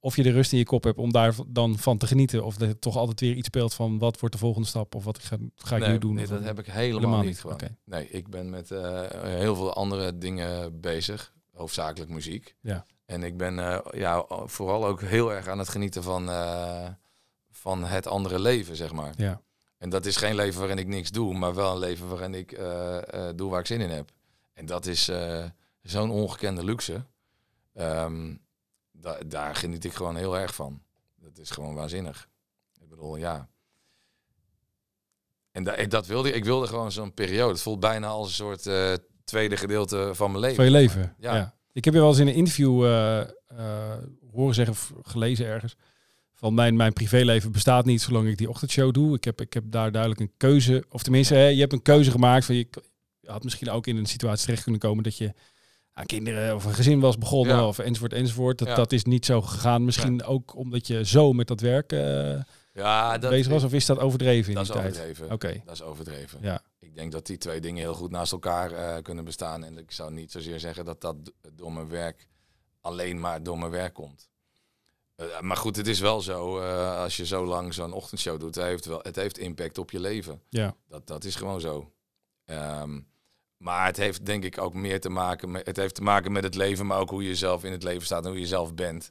of je de rust in je kop hebt om daar dan van te genieten. Of er toch altijd weer iets speelt van wat wordt de volgende stap of wat ga, ga ik nee, nu doen. nee, dat heb ik helemaal, Helemaal niet gewoon. Nee, ik ben met eh, heel veel andere dingen bezig. Hoofdzakelijk muziek. Ja. En ik ben eh, ja, vooral ook heel erg aan het genieten van, van het andere leven, zeg maar. Ja. En dat is geen leven waarin ik niks doe, maar wel een leven waarin ik doe waar ik zin in heb. En dat is eh, zo'n ongekende luxe. Ehm, da- daar geniet ik gewoon heel erg van. Dat is gewoon waanzinnig. Ik bedoel, ja. En da- dat wilde ik. Ik wilde gewoon zo'n periode. Het voelt bijna als een soort eh, tweede gedeelte van mijn leven. Van je leven. Ja. Ja. Ik heb je wel eens in een interview eh, horen zeggen, of gelezen ergens, van mijn, mijn privéleven bestaat niet zolang ik die ochtendshow doe. Ik heb, ik heb daar duidelijk een keuze, of tenminste, hè, je hebt een keuze gemaakt. Van je had misschien ook in een situatie terecht kunnen komen dat je aan kinderen of een gezin was begonnen, Ja. of enzovoort, enzovoort. Dat, Ja. dat is niet zo gegaan. Misschien ook omdat je zo met dat werk eh, Ja, dat, bezig was, of is dat overdreven in dat die is tijd? overdreven. Oké. Dat is overdreven. Ja. Ik denk dat die twee dingen heel goed naast elkaar eh, kunnen bestaan. En ik zou niet zozeer zeggen dat dat door mijn werk alleen maar door mijn werk komt. Eh, maar goed, het is wel zo, als je zo lang zo'n ochtendshow doet, het heeft, wel, het heeft impact op je leven. Ja. Dat, dat is gewoon zo. Ehm, maar het heeft denk ik ook meer te maken met, het heeft te maken met het leven, maar ook hoe je zelf in het leven staat en hoe je zelf bent.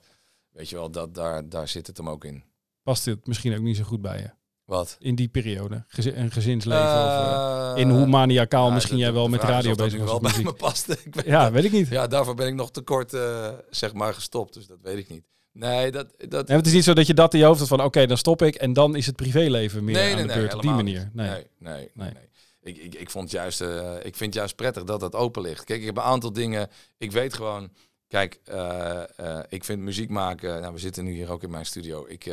Weet je wel, dat, daar, daar zit het hem ook in. Past dit misschien ook niet zo goed bij je? Wat? In die periode? Gezi- een gezinsleven? of, eh, Eh, in hoe maniacaal ja, misschien jij wel met radio bezig was. wel bij me past. Ik weet Ja, dat- weet ik niet. Ja, daarvoor ben ik nog te kort, eh, zeg maar, gestopt. Dus dat weet ik niet. Nee, dat... dat Nee, het is niet zo dat je dat in je hoofd had van oké, dan stop ik en dan is het privéleven meer aan de beurt op die manier. Nee. Nee, nee, nee. Ik, ik, vond juist, eh, ik vind het juist prettig dat dat open ligt. Kijk, ik heb een aantal dingen... Ik weet gewoon... Kijk, eh, eh, ik vind muziek maken... Nou, we zitten nu hier ook in mijn studio. Ik,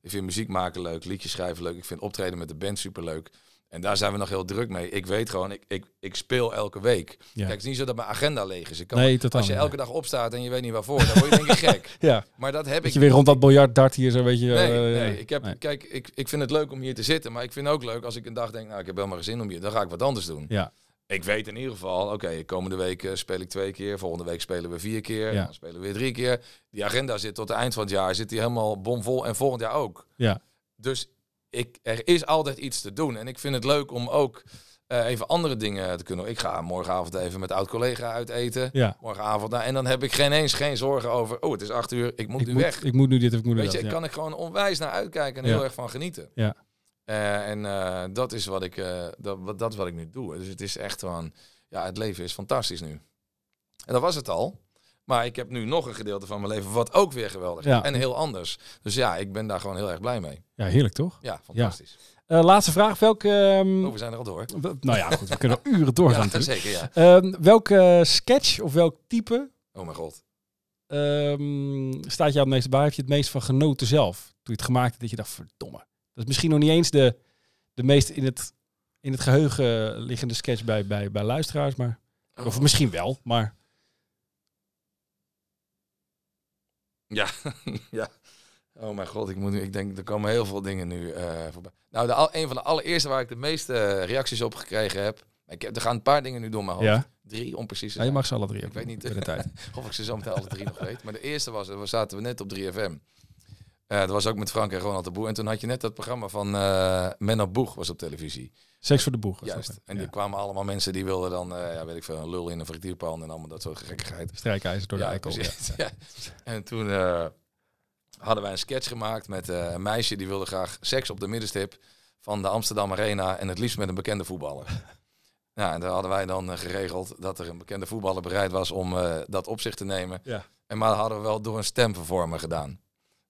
ik vind muziek maken leuk, liedjes schrijven leuk. Ik vind optreden met de band superleuk. En daar zijn we nog heel druk mee. Ik weet gewoon, ik, ik, ik speel elke week. Ja. Kijk, het is niet zo dat mijn agenda leeg is. Ik kan, Nee, als je elke dag opstaat en je weet niet waarvoor, dan word je denk ik gek. Ja, Maar dat heb dat ik je weer rond dat biljartdart hier zo weet je. Nee, eh, nee, ik heb, nee. kijk, ik, ik vind het leuk om hier te zitten, maar ik vind ook leuk als ik een dag denk, nou, ik heb helemaal geen zin om hier, dan ga ik wat anders doen. Ja, Ik weet in ieder geval, oké, komende week eh, speel ik twee keer, volgende week spelen we vier keer, Ja. dan spelen we weer drie keer. Die agenda zit tot het eind van het jaar, zit die helemaal bomvol en volgend jaar ook. ja, Dus ik, er is altijd iets te doen en ik vind het leuk om ook eh, even andere dingen te kunnen. Ik ga morgenavond even met oud-collega uit eten. ja. Morgenavond, nou, en dan heb ik geen eens geen zorgen over, oh, het is acht uur, ik moet Ik nu moet, weg. ik moet nu dit of ik moet Weet je, dat. ik ja. kan ik gewoon onwijs naar uitkijken en Ja. heel erg van genieten. Ja. Eh, en eh, dat is wat ik, dat, wat, dat wat ik nu doe. Dus het is echt van, ja, het leven is fantastisch nu. En dat was het al. Maar ik heb nu nog een gedeelte van mijn leven wat ook weer geweldig is. Ja. En heel anders. Dus ja, ik ben daar gewoon heel erg blij mee. Ja, heerlijk toch? Ja, fantastisch. Eh, laatste vraag. Welke... ehm, Oh, we zijn er al door. nou ja, goed. We kunnen uren doorgaan Ja, zeker, ja. Ehm, welke sketch of welk type Oh mijn god. ehm, staat jou het meest bij? Heb je het meest van genoten zelf? Toen je het gemaakt hebt, dat je dacht, verdomme. Dat is misschien nog niet eens de, de meest in het, in het geheugen liggende sketch bij, bij, bij luisteraars. Maar, Of Oh. misschien wel, maar... Ja, ja. Oh mijn god, ik, moet nu, ik denk, er komen heel veel dingen nu eh, voorbij. Nou, de, al, een van de allereerste waar ik de meeste eh, reacties op gekregen heb. Ik heb er gaan een paar dingen nu door mijn hoofd. Ja. Drie, om precies te Ja, je zijn. mag ze alle drie Ik weet niet de tijd. of ik ze zo meteen alle drie nog weet. Maar de eerste was, we zaten we net op 3FM. Eh dat was ook met Frank en Ronald de Boer. En toen had je net dat programma van eh Menno Boeg was op televisie. Seks voor de boeg. dat, Juist. En Ja. die kwamen allemaal mensen die wilden dan, eh, ja, weet ik veel, een lul in een frituurpan en allemaal dat soort gekkigheid. Strijkijzer door de Ja, eikel. Ja. En toen hadden wij een sketch gemaakt met een meisje die wilde graag seks op de middenstip van de Amsterdam Arena en het liefst met een bekende voetballer. Ja, en daar hadden wij dan geregeld dat er een bekende voetballer bereid was om dat op zich te nemen. Ja. En maar dat hadden we wel door een stemvervormer gedaan.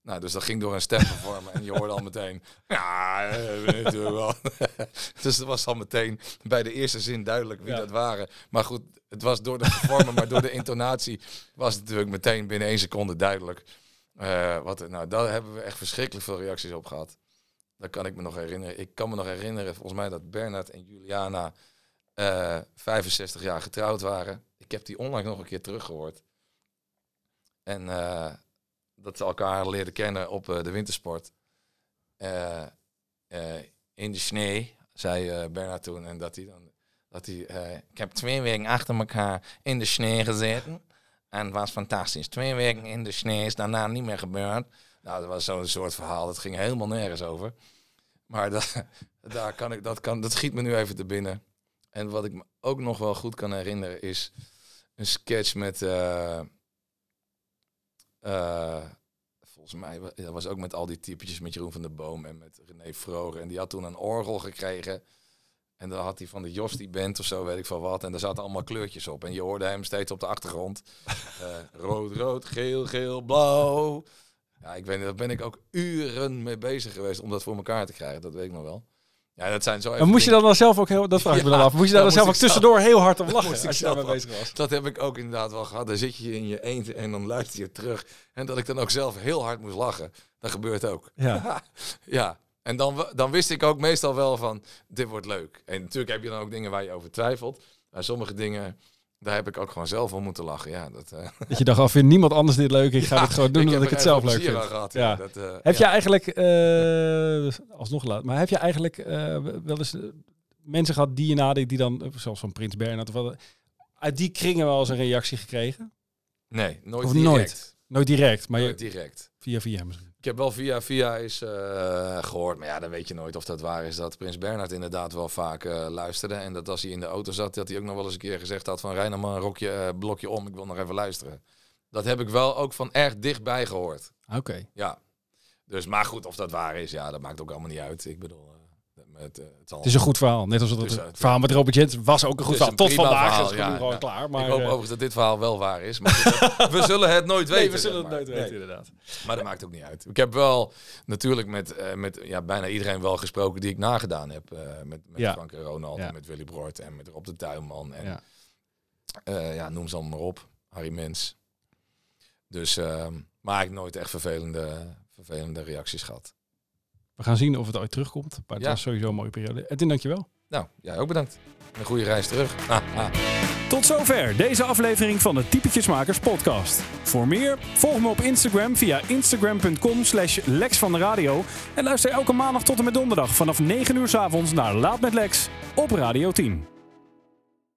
Nou, dus dat ging door een stemvervormer en je hoorde al meteen, ja, eh, natuurlijk wel. dus het was al meteen bij de eerste zin duidelijk wie Ja. dat waren. Maar goed, het was door de vervormer, maar door de intonatie was het natuurlijk meteen binnen één seconde duidelijk. Eh, wat, nou, daar hebben we echt verschrikkelijk veel reacties op gehad. Dat kan ik me nog herinneren. Ik kan me nog herinneren, volgens mij, dat Bernard en Juliana eh 65 jaar getrouwd waren. Ik heb die onlangs nog een keer teruggehoord. En dat ze elkaar leerden kennen op eh, de wintersport. Eh, eh, in de sneeuw, zei Bernard toen. En dat hij dan. Dat hij, ik heb twee weken achter elkaar in de sneeuw gezeten. En het was fantastisch. Twee weken in de sneeuw is daarna niet meer gebeurd. Nou, dat was zo'n soort verhaal. Dat ging helemaal nergens over. Maar dat, daar kan ik, dat, kan, dat schiet me nu even te binnen. En wat ik me ook nog wel goed kan herinneren is een sketch met. Eh, volgens mij dat was ook met al die typetjes met Jeroen van der Boom en met René Vroger. En die had toen een orgel gekregen. En dan had hij van de Jos die band of zo, weet ik veel wat. En daar zaten allemaal kleurtjes op. En je hoorde hem steeds op de achtergrond. Eh, rood, rood, geel, geel, blauw. Ja, ik weet niet, daar ben ik ook uren mee bezig geweest om dat voor elkaar te krijgen. Dat weet ik nog wel. Ja, dat zijn zo even moest je dan, dan zelf ook heel... Dat vraag ik me dan af. Moest je daar daar dan zelf ook zelf- tussendoor heel hard om lachen moest als je daarmee bezig was? Dat heb ik ook inderdaad wel gehad. Dan zit je in je eentje en dan luister je terug. En dat ik dan ook zelf heel hard moest lachen. Dat gebeurt ook. Ja. ja. En dan, dan wist ik ook meestal wel van, dit wordt leuk. En natuurlijk heb je dan ook dingen waar je over twijfelt. Maar sommige dingen, daar heb ik ook gewoon zelf om moeten lachen. Ja, dat, eh, Dat je dacht, al vindt niemand anders dit leuk. Ik ga ja, dit gewoon doen omdat ik het zelf leuk vind. Gehad, Ja. ja. Dat, eh, Heb je eigenlijk, eh, alsnog laat, maar heb je eigenlijk wel eens mensen gehad die je nadenkt, die dan, zoals van Prins Bernhard, of wat, uit die kringen wel eens een reactie gekregen? Nee, nooit Of direct. nooit? Nooit direct, maar Nooit direct. via via misschien. Ik heb wel via via is eh, gehoord, maar ja, dan weet je nooit of dat waar is. Dat Prins Bernhard inderdaad wel vaak eh, luisterde. En dat als hij in de auto zat, dat hij ook nog wel eens een keer gezegd had van... Rij nou maar een rokje, eh, blokje om, ik wil nog even luisteren. Dat heb ik wel ook van erg dichtbij gehoord. Oké. Ja. Dus, maar goed, of dat waar is, ja, dat maakt ook allemaal niet uit. Ik bedoel, het, eh, het. Het is een goed verhaal. Net als het, verhaal met Robert Jens was ook een goed verhaal. een Tot vandaag verhaal, is het ja, gewoon ja. klaar. Maar, ik hoop eh, overigens dat dit verhaal wel waar is. Maar we zullen het nooit weten. nee, we zullen het maar. nooit weten, Nee. inderdaad. Maar dat maakt ook niet uit. Ik heb wel natuurlijk met, eh, met ja, bijna iedereen wel gesproken die ik nagedaan heb. met met Ja. Frank en Ronald en met Willy Broert en met Rob de Tuinman. En Ja. noem ze allemaal maar op. Harry Mens. Dus, ehm, maar ik nooit echt vervelende, vervelende reacties gehad. We gaan zien of het ooit terugkomt. Maar het Ja. was sowieso een mooie periode. Edwin, dankjewel. Nou, jij ook bedankt. Een goede reis terug. Ah, ah. Tot zover deze aflevering van de Typetjesmakers podcast. Voor meer, volg me op Instagram via instagram.com slash Lex van de Radio. En luister elke maandag tot en met donderdag vanaf 9 uur s avonds naar Laat met Lex op Radio 10.